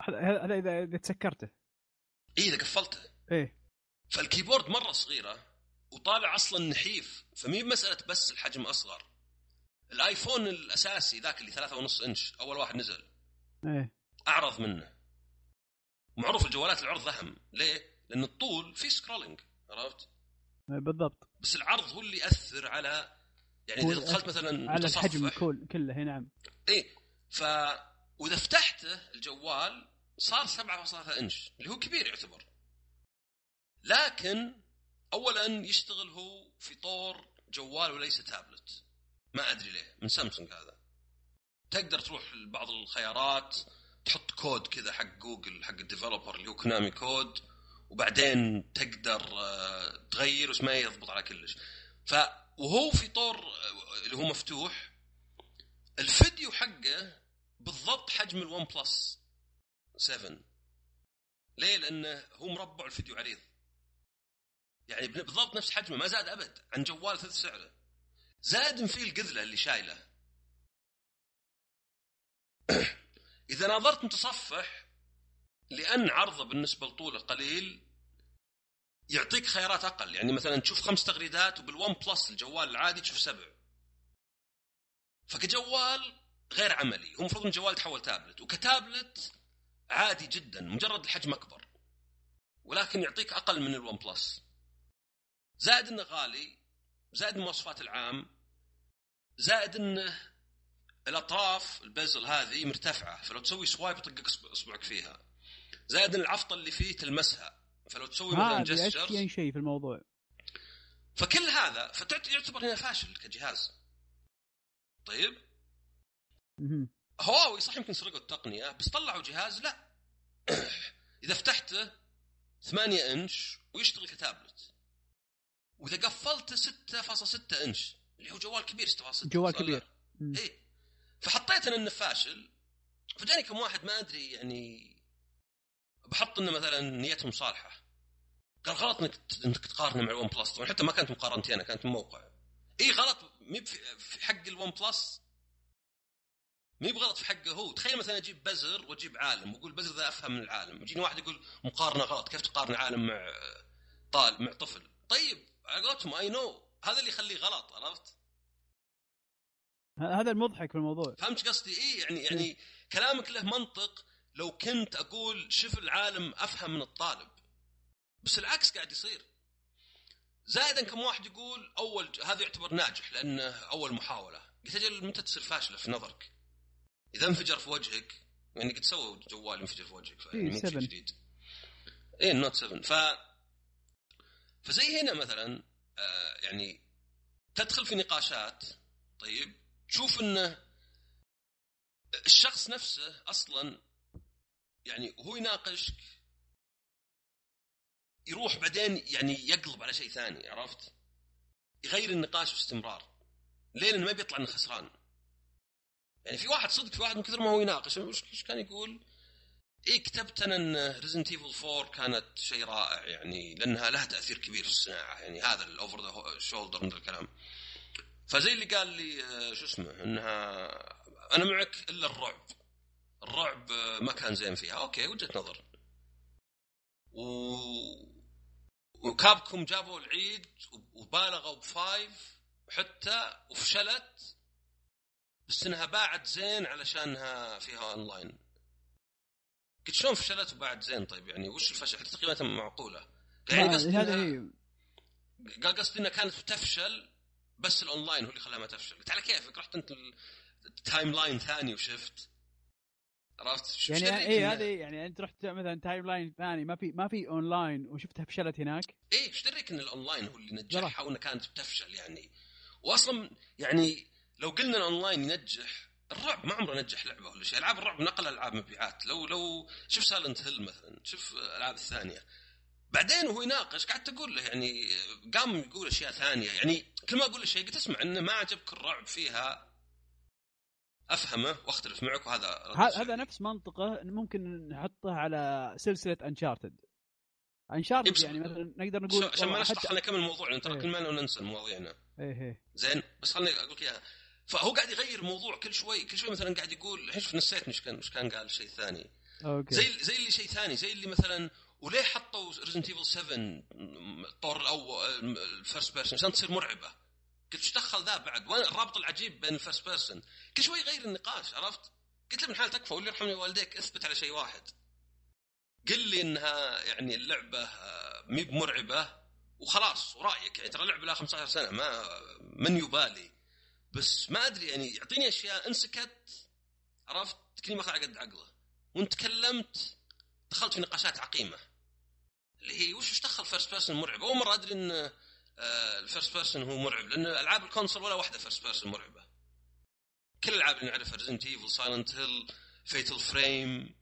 Speaker 2: هذا اذا تسكرته.
Speaker 1: اي إذا قفلته.
Speaker 2: إيه.
Speaker 1: فالكيبورد مرة صغيرة وطالع أصلا نحيف فمي مساله بس الحجم أصغر. الآيفون الأساسي ذاك اللي 3.5 إنش أول واحد نزل.
Speaker 2: إيه.
Speaker 1: أعرض منه. معروف الجوالات العرض اهم ليه؟ لأن الطول في scrolling عرفت؟
Speaker 2: إيه، بالضبط.
Speaker 1: بس العرض هو اللي يأثر على يعني إذا دخلت مثلا
Speaker 2: على الحجم كل كله نعم.
Speaker 1: اي ف وإذا فتحته الجوال صار 7.3 إنش اللي هو كبير يعتبر. لكن اولا يشتغل هو في طور جوال وليس تابلت. ما أدري ليه. من سامسونج هذا. تقدر تروح لبعض الخيارات تحط كود كذا حق جوجل حق ال developer اللي هو Konami code وبعدين تقدر آه، تغير بس ما يضبط على كلش. ف وهو في طور آه، اللي هو مفتوح. الفيديو حقه بالضبط حجم الون بلس 7 ليه؟ لأنه هو مربع الفيديو عريض يعني بالضبط نفس حجمه ما زاد أبد. عن جوال ثلث سعره زاد فيه القذلة اللي شايله. إذا ناظرت متصفح لأن عرضه بالنسبة لطوله قليل يعطيك خيارات أقل. يعني مثلا تشوف خمس تغريدات وبالون بلس الجوال العادي تشوف سبع. فكجوال غير عملي. هو المفروض إن الجوال يتحول تابلت. وكتابلت عادي جدا مجرد الحجم أكبر. ولكن يعطيك أقل من ال OnePlus زائد إنه غالي زائد المواصفات العام زائد إنه الأطراف ال bezel هذه مرتفعة فلو تسوي swipe يطقك أصبعك فيها. زائد إن العفطه اللي فيه تلمسها فلو تسوي مثلا
Speaker 2: gestures ما شيء في الموضوع؟
Speaker 1: فكل هذا فيعتبر هنا فاشل كجهاز. طيب؟ هواوي صح يمكن سرقوا التقنية بس طلعوا جهاز؟ لا. إذا فتحته 8 إنش ويشتغل كتابلت. وإذا قفلته 6.6 إنش اللي هو جوال كبير 6.6
Speaker 2: جوال كبير.
Speaker 1: اي فحطيت أنا انه فاشل فجاني كم واحد ما أدري يعني بحط إنه مثلا نيتهم صالحة. قال غلط إنك إنك تقارنه مع ال OnePlus طبعا حتى ما كانت مقارنتي أنا كانت موقع. إي غلط مي في حق ال OnePlus مي بغلط في حقه هو. تخيل مثلا أجيب بزر وأجيب عالم وأقول بزر ذا أفهم من العالم. يجيني واحد يقول مقارنة غلط كيف تقارن عالم مع طالب مع طفل. طيب على قولتهم I know هذا اللي يخليه غلط عرفت؟
Speaker 2: هذا المضحك في الموضوع.
Speaker 1: فهمت قصدي؟ إيه يعني يعني كلامك له منطق لو كنت أقول شوف العالم أفهم من الطالب. بس العكس قاعد يصير. زائدا كم واحد يقول أول هذا يعتبر ناجح لأنه أول محاولة. قلت أجل متى تصير فاشلة في نظرك؟ إذا انفجر في وجهك يعني قد سووا جوال ينفجر في وجهك
Speaker 2: يعني مو جديد.
Speaker 1: اي النوت 7 ف فزي هنا مثلا آه يعني تدخل في نقاشات طيب تشوف انه الشخص نفسه أصلا يعني وهو يناقشك يروح بعدين يعني يقلب على شيء ثاني عرفت؟ يغير النقاش باستمرار؟ لأنه ما بيطلع إنه خسران يعني في واحد صدق في واحد من كثر ما هو يناقش إيش كان يقول؟ اي كتبت أنا أن Resident Evil 4 كانت شيء رائع يعني لأنها لها تأثير كبير في الصناعة يعني هذا ال over the shoulder من الكلام. فزي اللي قال لي آه، شو اسمه إنها أنا معك إلا الرعب. الرعب آه، ما كان زين فيها. okay وجهة نظر. و... و Capcom جابوا العيد وبالغوا ب five حتى وفشلت. بس إنها باعت زين علشانها فيها اونلاين قلت شلون فشلت وباعت زين طيب يعني؟ وش الفشل؟ حتى تقريبا معقولة. يعني قصدي هذا قال قصدي إنها كانت تفشل بس الأونلاين هو اللي خلاها ما تفشل. قلت على كيفك؟ رحت أنت ال timeline ثاني وشفت. عرفت؟
Speaker 2: يعني اي هذه يعني أنت رحت مثلا timeline ثاني ما في ما في اونلاين وشفتها فشلت هناك؟
Speaker 1: اي إيش دريك ان الأونلاين هو اللي نجحها وإنها كانت بتفشل يعني. واصلا يعني لو قلنا الأونلاين ينجح الرعب ما عمره نجح لعبة ولا شيء. ألعاب الرعب أقل ألعاب مبيعات. لو لو شوف Silent Hill مثلا شوف الالعاب الثانية. بعدين وهو يناقش قعدت أقول له يعني قام يقول أشياء ثانية. يعني كل ما أقول له شيء قلت أسمع انه ما عجبك الرعب فيها. أفهمه وأختلف معك وهذا
Speaker 2: هذا نفس منطقه ممكن نحطه على سلسلة Uncharted Uncharted يعني مثلا نقدر نقول
Speaker 1: عشان ما نشطح خلينا نكمل الموضوع لأن ترى إيه. كل ما ننسى مواضيعنا
Speaker 2: إيه إيه.
Speaker 1: زين بس خليني أقول لك إياها. فهو قاعد يغير الموضوع كل شوي كل شوي مثلا قاعد يقول الحين نسيت وش كان وش كان قال شيء ثاني.
Speaker 2: okay.
Speaker 1: زي زي اللي شيء ثاني زي اللي مثلا وليه حطوا Resident Evil 7 الطور الأول ال first person عشان تصير مرعبة. قلت إيش دخل ذا بعد؟ وين الرابط العجيب بين ال first person كل شوي يغير النقاش عرفت؟ قلت له من حال تكفى واللي يرحمني والديك أثبت على شيء واحد. قل لي إنها يعني اللعبة آه، مي بمرعبة وخلاص ورأيك يعني ترى لعبه لها 15 سنة ما من يبالي. بس ما أدري يعني يعطيني أشياء. انسكت عرفت ماخذ على قد عقله. وانت تكلمت دخلت في نقاشات عقيمة. اللي هي وش دخل first person مرعب؟ أول مرة أدري إن ال first person هو مرعب لأن ألعاب ال console ولا واحدة first person مرعبة. كل الالعاب اللي نعرفها Resident Evil Silent Hill Fatal Frame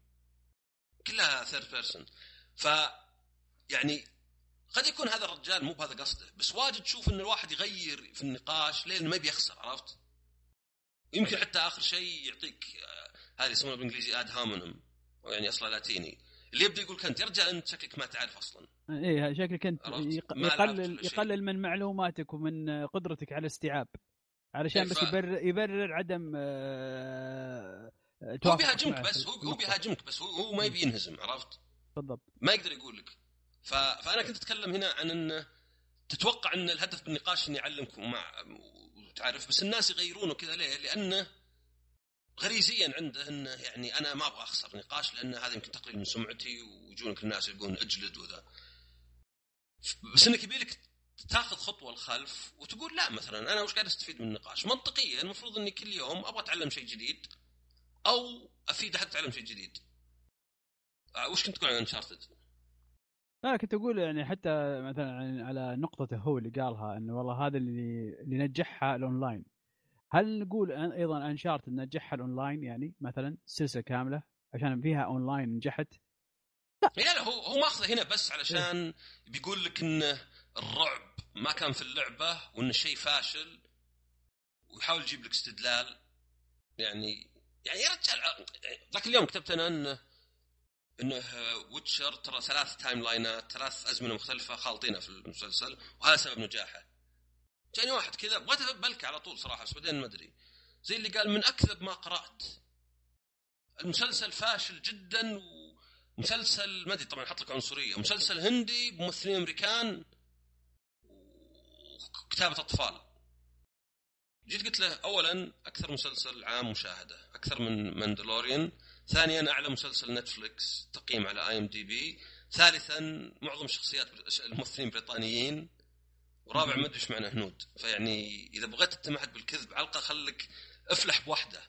Speaker 1: كلها third person ف يعني قد يكون هذا الرجال مو بهذا قصده بس واجد تشوف إن الواحد يغير في النقاش لين ما بيخسر عرفت؟ يمكن حتى آخر شيء يعطيك آه، هذه يسمونها بالإنجليزي ad hominem يعني أصلا لاتيني اللي يبدأ يقول انت يا رجال أنت شكلك ما تعرف أصلا
Speaker 2: إيه شكلك
Speaker 1: أنت
Speaker 2: يقلل. يقلل من معلوماتك ومن قدرتك على الاستيعاب علشان
Speaker 1: إيه،
Speaker 2: بس يبرر يبرر عدم آه،
Speaker 1: هو بيهاجمك بس هو هو. بيهاجمك بس هو, هو ما يبي ينهزم عرفت؟
Speaker 2: بالضبط
Speaker 1: ما يقدر يقول لك. فأنا كنت أتكلم هنا عن انه تتوقع أن الهدف بالنقاش إني أعلمكم ومع وتعرف بس الناس يغيرونه كذا ليه؟ لأنه غريزيا عنده انه يعني أنا ما أبغى أخسر نقاش لأن هذا يمكن تقليل من سمعتي ويجونك الناس يقولون أجلد وذا بس إنك يبي لك تاخذ خطوة لخلف وتقول لا مثلا أنا وش قاعد أستفيد من النقاش؟ منطقيا المفروض إني كل يوم أبغى أتعلم شيء جديد أو أفيد أحد يتعلم شيء جديد. آه، وش كنت تقول عن انشارتد؟
Speaker 2: لا كنت أقول يعني حتى مثلا على نقطته هو اللي قالها إنه والله هذا اللي اللي نجحها الأونلاين. هل نقول أيضا Uncharted نجحها الأونلاين يعني؟ مثلا سلسلة كاملة عشان فيها أونلاين نجحت؟
Speaker 1: لا. لا هو هو ماخذه هنا بس علشان بيقول لك إن الرعب ما كان في اللعبة وإن الشيء فاشل ويحاول يجيب لك استدلال. يعني يعني يا رجال ذاك اليوم كتبت أنا انه إنه Witcher ترى ثلاث timeline ات ثلاث أزمنة مختلفة خالطينها في المسلسل وهذا سبب نجاحه. جاني واحد كذا بغيت ابلك على طول صراحة بس بعدين ما أدري. زي اللي قال من أكذب ما قرأت. المسلسل فاشل جدا ومسلسل ما أدري طبعا حط لك عنصرية. مسلسل هندي بممثلين أمريكان وكتابة أطفال. جيت قلت له اولا أكثر مسلسل عام مشاهدة أكثر من Mandalorian ثانيا أعلى مسلسل Netflix تقييم على IMDb ثالثا معظم شخصيات الممثلين بريطانيين ورابع ما أدري إيش معنى هنود فيعني إذا بغيت تتمحك بالكذب على الأقل خليك افلح بوحده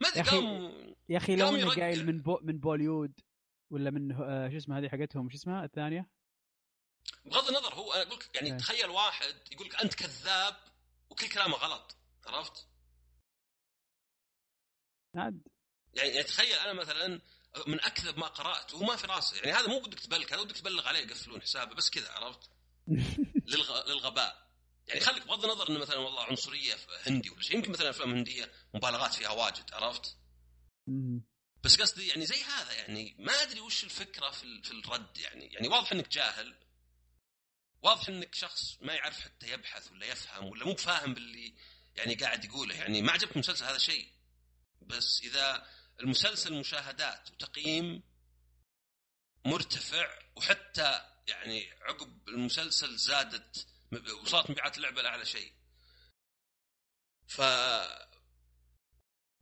Speaker 1: ما
Speaker 2: أدري
Speaker 1: قام
Speaker 2: يا أخي لو
Speaker 1: إنه.
Speaker 2: قايل من بو من بوليود ولا من آه، شو اسمه هذه حقتهم شو اسمها الثانية
Speaker 1: بغض النظر هو أنا أقول لك يعني
Speaker 2: إيه.
Speaker 1: تخيل واحد يقول لك أنت كذاب وكل كلامه غلط عرفت؟
Speaker 2: عاد
Speaker 1: يعني, تخيل أنا مثلا من أكذب ما قرأت وهو ما في راسه يعني هذا مو بدك تبلغ هذا بدك تبلغ عليه يقفلون حسابه بس كذا عرفت؟ للغ... للغباء. يعني خليك بغض النظر إنه مثلا والله عنصرية هندي ولا شيء يمكن مثلا أفلام هندية مبالغات فيها واجد عرفت؟ بس قصدي يعني زي هذا يعني ما أدري وش الفكرة في ال- في الرد يعني. يعني واضح إنك جاهل. واضح إنك شخص ما يعرف حتى يبحث ولا يفهم ولا مو فاهم باللي يعني قاعد يقوله. يعني ما عجبك المسلسل هذا شيء. بس إذا المسلسل مشاهدات وتقييم مرتفع وحتى يعني عقب المسلسل زادت وصلت مبيعات اللعبة لأعلى شيء. ف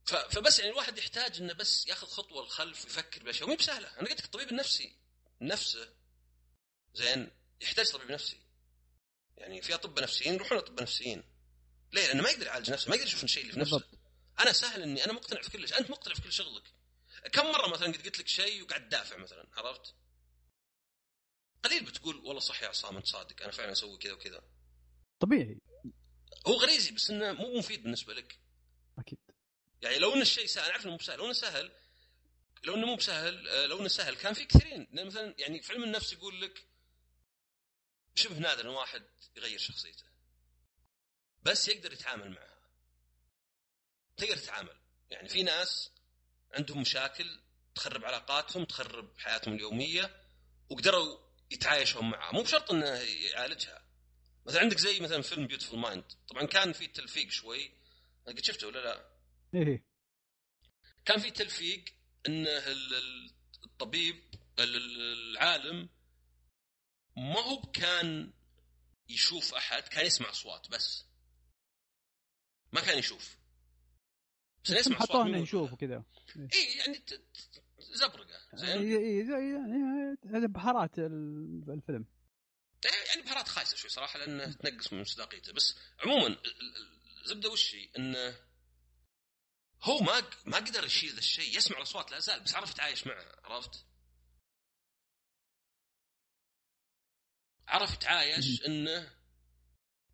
Speaker 1: ف... فبس يعني الواحد يحتاج إنه بس ياخذ خطوة للخلف ويفكر بأشياء. ومي بسهلة. أنا قلت لك الطبيب النفسي نفسه زين يحتاج طبيب نفسي. يعني في أطباء نفسيين يروحون أطباء نفسيين. ليه؟ لأنه ما يقدر يعالج نفسه ما يقدر يشوف الشيء اللي في نفسه.
Speaker 2: بالضبط.
Speaker 1: أنا سهل إني أنا مقتنع في كل شيء أنت مقتنع في كل شغلك. كم مرة مثلا قد قلت لك شيء وقاعد تدافع مثلا عرفت؟ قليل بتقول والله صح يا عصام أنت صادق أنا فعلا أسوي كذا وكذا.
Speaker 2: طبيعي.
Speaker 1: هو غريزي بس إنه مو مفيد بالنسبة لك.
Speaker 2: أكيد.
Speaker 1: يعني لو ان الشيء سهل أنا عارف إنه مو بسهل لو إنه سهل لو إنه مو بسهل آه، لو إنه سهل كان في كثيرين. مثلا يعني في علم النفس يقول لك شبه نادر ان واحد يغير شخصيته. بس يقدر يتعامل معها تقدر تتعامل يعني في ناس عندهم مشاكل تخرب علاقاتهم تخرب حياتهم اليومية وقدروا يتعايشون معها. مو بشرط إنه يعالجها. مثلا عندك زي مثلا فيلم بيوتفول مايند طبعا كان في تلفيق شوي. قد شفته ولا لا؟
Speaker 2: إيه.
Speaker 1: كان في تلفيق إن ال- ال- الطبيب ال- ال- العالم ما هو كان يشوف أحد كان يسمع أصوات بس. ما كان يشوف. بس اصوات
Speaker 2: حطوه
Speaker 1: موجودة.
Speaker 2: يشوف وكذا
Speaker 1: اي يعني زبرقه زين
Speaker 2: إيه، إيه، زي يعني بهارات ال- الفيلم
Speaker 1: يعني بهارات خايسة شوي صراحة لأنه تنقص من مصداقيته بس عموما ال- ال- الزبده وش هي؟ انه هو ما ما قدر يشيل ذا الشيء يسمع الأصوات لا زال بس عرف يتعايش معها عرفت؟ عرف يتعايش إنه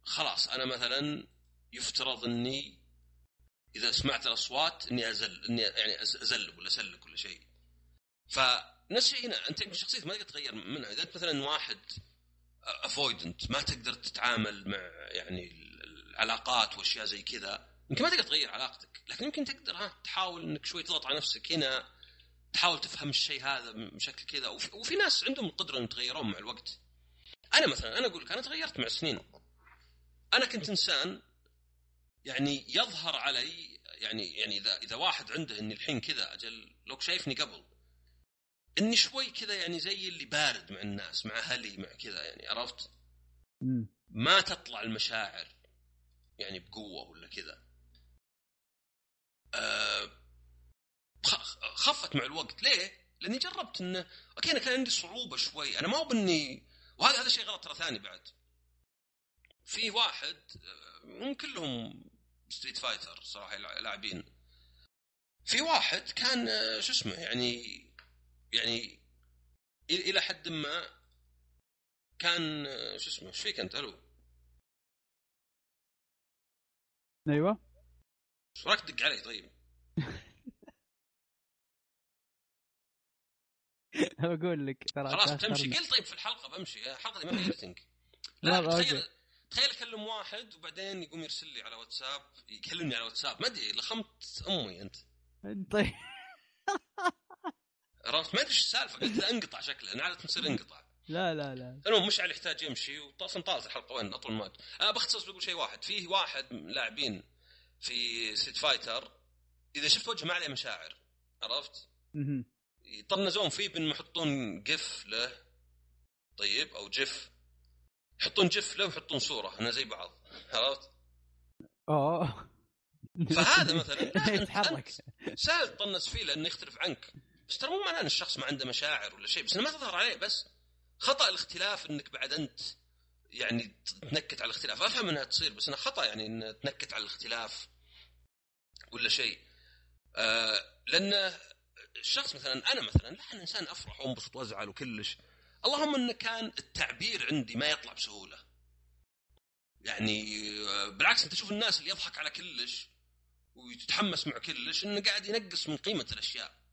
Speaker 1: خلاص أنا مثلا يفترض إني إذا سمعت الأصوات إني أزل إني يعني ازلق ولا أسلك ولا شيء. ف نفس الشيء هنا أنت يمكن شخصيتك ما تقدر تغير منها. إذا أنت مثلا واحد افويدنت ما تقدر تتعامل مع يعني العلاقات وأشياء زي كذا يمكن ما تقدر تغير علاقتك. لكن يمكن تقدر ها تحاول إنك شوي تضغط على نفسك هنا تحاول تفهم الشيء هذا بشكل كذا. وفي, وفي ناس عندهم القدرة ان يتغيرون مع الوقت. أنا مثلا أنا أقول لك أنا تغيرت مع السنين أنا كنت إنسان يعني يظهر علي يعني يعني إذا إذا واحد عنده إني الحين كذا أجل لو شايفني قبل إني شوي كذا يعني زي اللي بارد مع الناس مع أهلي مع كذا يعني عرفت؟ ما تطلع المشاعر يعني بقوة ولا كذا. أه خفت مع الوقت ليه؟ لأني جربت إنه okay أنا كان عندي صعوبة شوي أنا ما هو بإني وهذا هذا شيء غلط ترى ثاني بعد. في واحد هم كلهم Street Fighter صراحة لاعبين في واحد كان شو اسمه يعني يعني إلى حد ما كان شو اسمه إيش فيك أنت؟ ألو.
Speaker 2: أيوه.
Speaker 1: إيش رايك تدق علي؟ طيب؟
Speaker 2: بقول لك
Speaker 1: ترى خلاص بتمشي قل طيب في الحلقة بمشي. الحلقة دي ما فيها لا تخيل تخيل أكلم واحد وبعدين يقوم يرسل لي على واتساب يكلمني على واتساب. ما أدري لخمت أمي أنت.
Speaker 2: طيب.
Speaker 1: عرفت؟ ما أدري إيش السالفة. قلت انقطع شكله أنا عادة تصير انقطع.
Speaker 2: لا لا لا.
Speaker 1: المهم مشعل يحتاج يمشي وطاف طالت الحلقة وين؟ أطول ما أنا بختصر بقول شيء واحد. فيه واحد لاعبين في Street Fighter إذا شفت وجهه ما عليه مشاعر عرفت؟ يطنزون فيه بان يحطون GIF له. طيب أو GIF يحطون GIF له ويحطون صورة أنا زي بعض عرفت؟
Speaker 2: اوه
Speaker 1: فهذا مثلا يتحرك. سهل تطنز فيه لأنه يختلف عنك. بس ترى مو معناه إن الشخص ما عنده مشاعر ولا شيء بس ما تظهر عليه بس خطأ الاختلاف إنك بعد أنت يعني تنكت على الاختلاف. أفهم إنها تصير بس انها خطأ يعني إن تنكت على الاختلاف ولا شيء. آه لأن الشخص مثلا أنا مثلا لا أنا إنسان أفرح وأنبسط وأزعل وكلش. اللهم انه كان التعبير عندي ما يطلع بسهولة. يعني آه، بالعكس أنت تشوف الناس اللي يضحك على كلش ويتحمس مع كلش إنه قاعد ينقص من قيمة الأشياء.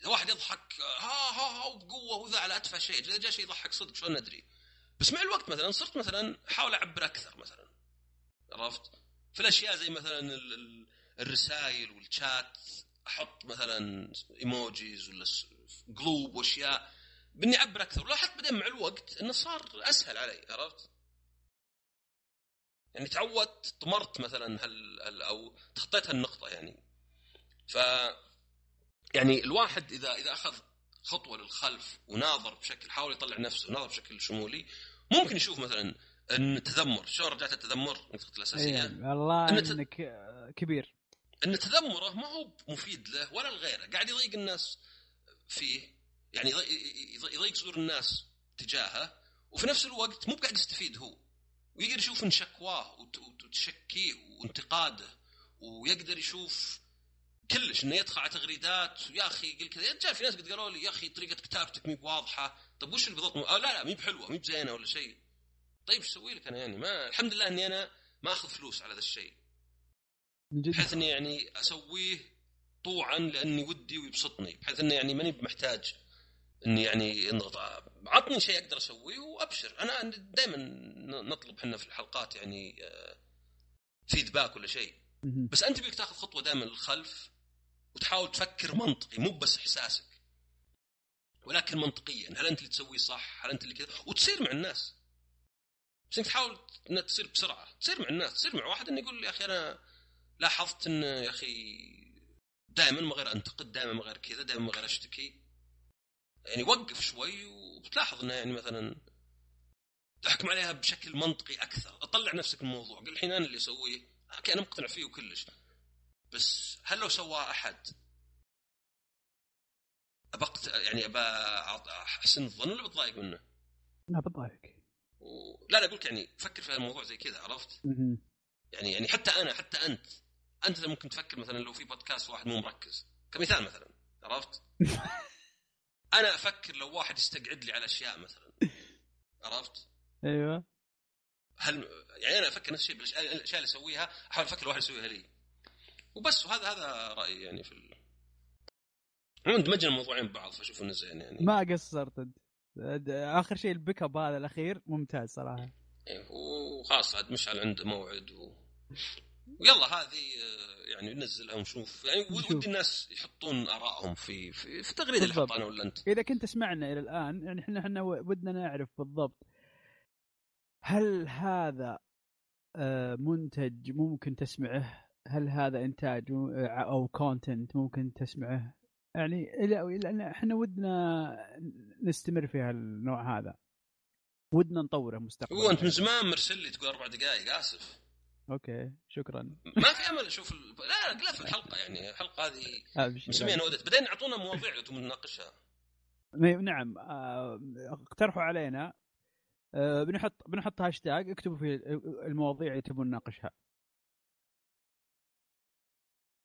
Speaker 1: إذا واحد يضحك ها ها ها وبقوة وذا على أتفه شيء إذا جاء شيء يضحك صدق شلون ندري بس مع الوقت مثلا صرت مثلا أحاول أعبر أكثر مثلا. عرفت؟ في الأشياء زي مثلا الرسائل والشات أحط مثلا ايموجيز ولا قلوب وأشياء. باني اعبر أكثر. ولاحظت بعدين مع الوقت إنه صار أسهل علي عرفت؟ يعني تعودت طمرت مثلا هل, هل أو تخطيت هالنقطة يعني. ف يعني الواحد إذا إذا أخذ خطوة للخلف وناظر بشكل حاول يطلع نفسه وناظر بشكل شمولي ممكن يشوف مثلا إن التذمر شلون رجعت التذمر؟ نقطة الأساسية.
Speaker 2: إيه والله إن إنك كبير.
Speaker 1: إن تذمره ما هو مفيد له ولا لغيره. قاعد يضيق الناس فيه. يعني يضيق صدور الناس تجاهه وفي نفس الوقت مو قاعد يستفيد هو ويقدر يشوف ان شكواه وتشكيه وانتقاده ويقدر يشوف كلش انه يدخل على تغريدات ويا أخي يقول كذا. رجال في ناس قد قالوا لي يا أخي طريقة كتابتك مي بواضحة طيب وش اللي بالضبط آه لا لا مي بحلوة مي بزينة ولا شيء. طيب إيش أسوي لك أنا يعني؟ ما الحمد لله إني أنا ما أخذ فلوس على ذا الشيء. بحيث إني يعني أسويه طوعا لأني ودي ويبسطني بحيث اني يعني ماني محتاج إني يعني عطني شيء أقدر أسويه وأبشر. أنا دائما نطلب إحنا في الحلقات يعني فيدباك ولا شيء. بس أنت بيك تاخذ خطوة دائما للخلف وتحاول تفكر منطقي مو بس إحساسك ولكن منطقيا. هل أنت اللي تسويه صح؟ هل أنت اللي كذا؟ وتصير مع الناس. بس انك تحاول انها تصير بسرعة. تصير مع الناس تصير مع واحد إنه يقول يا أخي أنا لاحظت ان يا أخي دائما ما غير أنتقد دائما ما غير كذا دائما ما غير أشتكي. يعني وقف شوي وبتلاحظ إنه يعني مثلا تحكم عليها بشكل منطقي أكثر. أطلع نفسك من الموضوع. قل الحين أنا اللي أسويه. أوكي أنا مقتنع فيه وكلش بس هل لو سواه أحد؟ ابقت يعني أبى أحسن الظن ولا بتضايق منه؟
Speaker 2: لا بتضايق.
Speaker 1: و... لا لا أقول يعني فكر في الموضوع زي كذا عرفت؟ يعني يعني حتى أنا حتى أنت. أنت ممكن تفكر مثلا لو في بودكاست واحد مو مركز. كمثال مثلا عرفت؟ أنا أفكر لو واحد يستقعد لي على أشياء مثلا. عرفت؟
Speaker 2: أيوه.
Speaker 1: هل يعني أنا أفكر نفس الشيء بالاشياء اللي أسويها أحاول أفكر واحد يسويها لي. وبس وهذا هذا رأيي يعني في ال... عموما دمجنا الموضوعين ببعض فاشوف إنه زين يعني.
Speaker 2: ما قصرت أنت. آخر شيء ال pick up هذا الأخير ممتاز صراحة.
Speaker 1: إيه، وخلاص عاد مشعل عنده موعد و... ويلا هذه آه، يعني ننزلها ونشوف يعني. ودي الناس يحطون آرائهم في في, في التغريده اللي. حطها أنا ولا أنت
Speaker 2: إذا كنت تسمعنا إلى الآن يعني إحنا إحنا ودنا نعرف بالضبط هل هذا آه، منتج ممكن تسمعه؟ هل هذا إنتاج م- أو content ممكن تسمعه؟ يعني لأن إحنا ودنا نستمر في هالنوع هذا ودنا نطوره مستقبلا
Speaker 1: هو أنت من زمان مرسل لي تقول أربع دقائق آسف
Speaker 2: okay شكرا.
Speaker 1: ما في أمل أشوف ال... لا لا في الحلقة يعني الحلقة هذه
Speaker 2: أبشر.
Speaker 1: مسميها نودة بعدين أعطونا مواضيع نناقشها.
Speaker 2: نعم آه، اقترحوا علينا آه، بنحط بنحط هاشتاج اكتبوا في المواضيع اللي تبون نناقشها.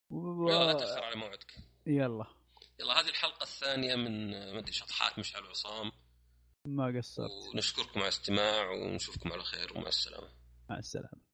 Speaker 2: و...
Speaker 1: يلا لا تاخر على موعدك.
Speaker 2: يلا.
Speaker 1: يلا هذه الحلقة الثانية من آه، ما أدري شطحات مشعل وعصام
Speaker 2: ما قصرت.
Speaker 1: ونشكركم على الاستماع ونشوفكم على خير ومع السلامة.
Speaker 2: مع السلامة.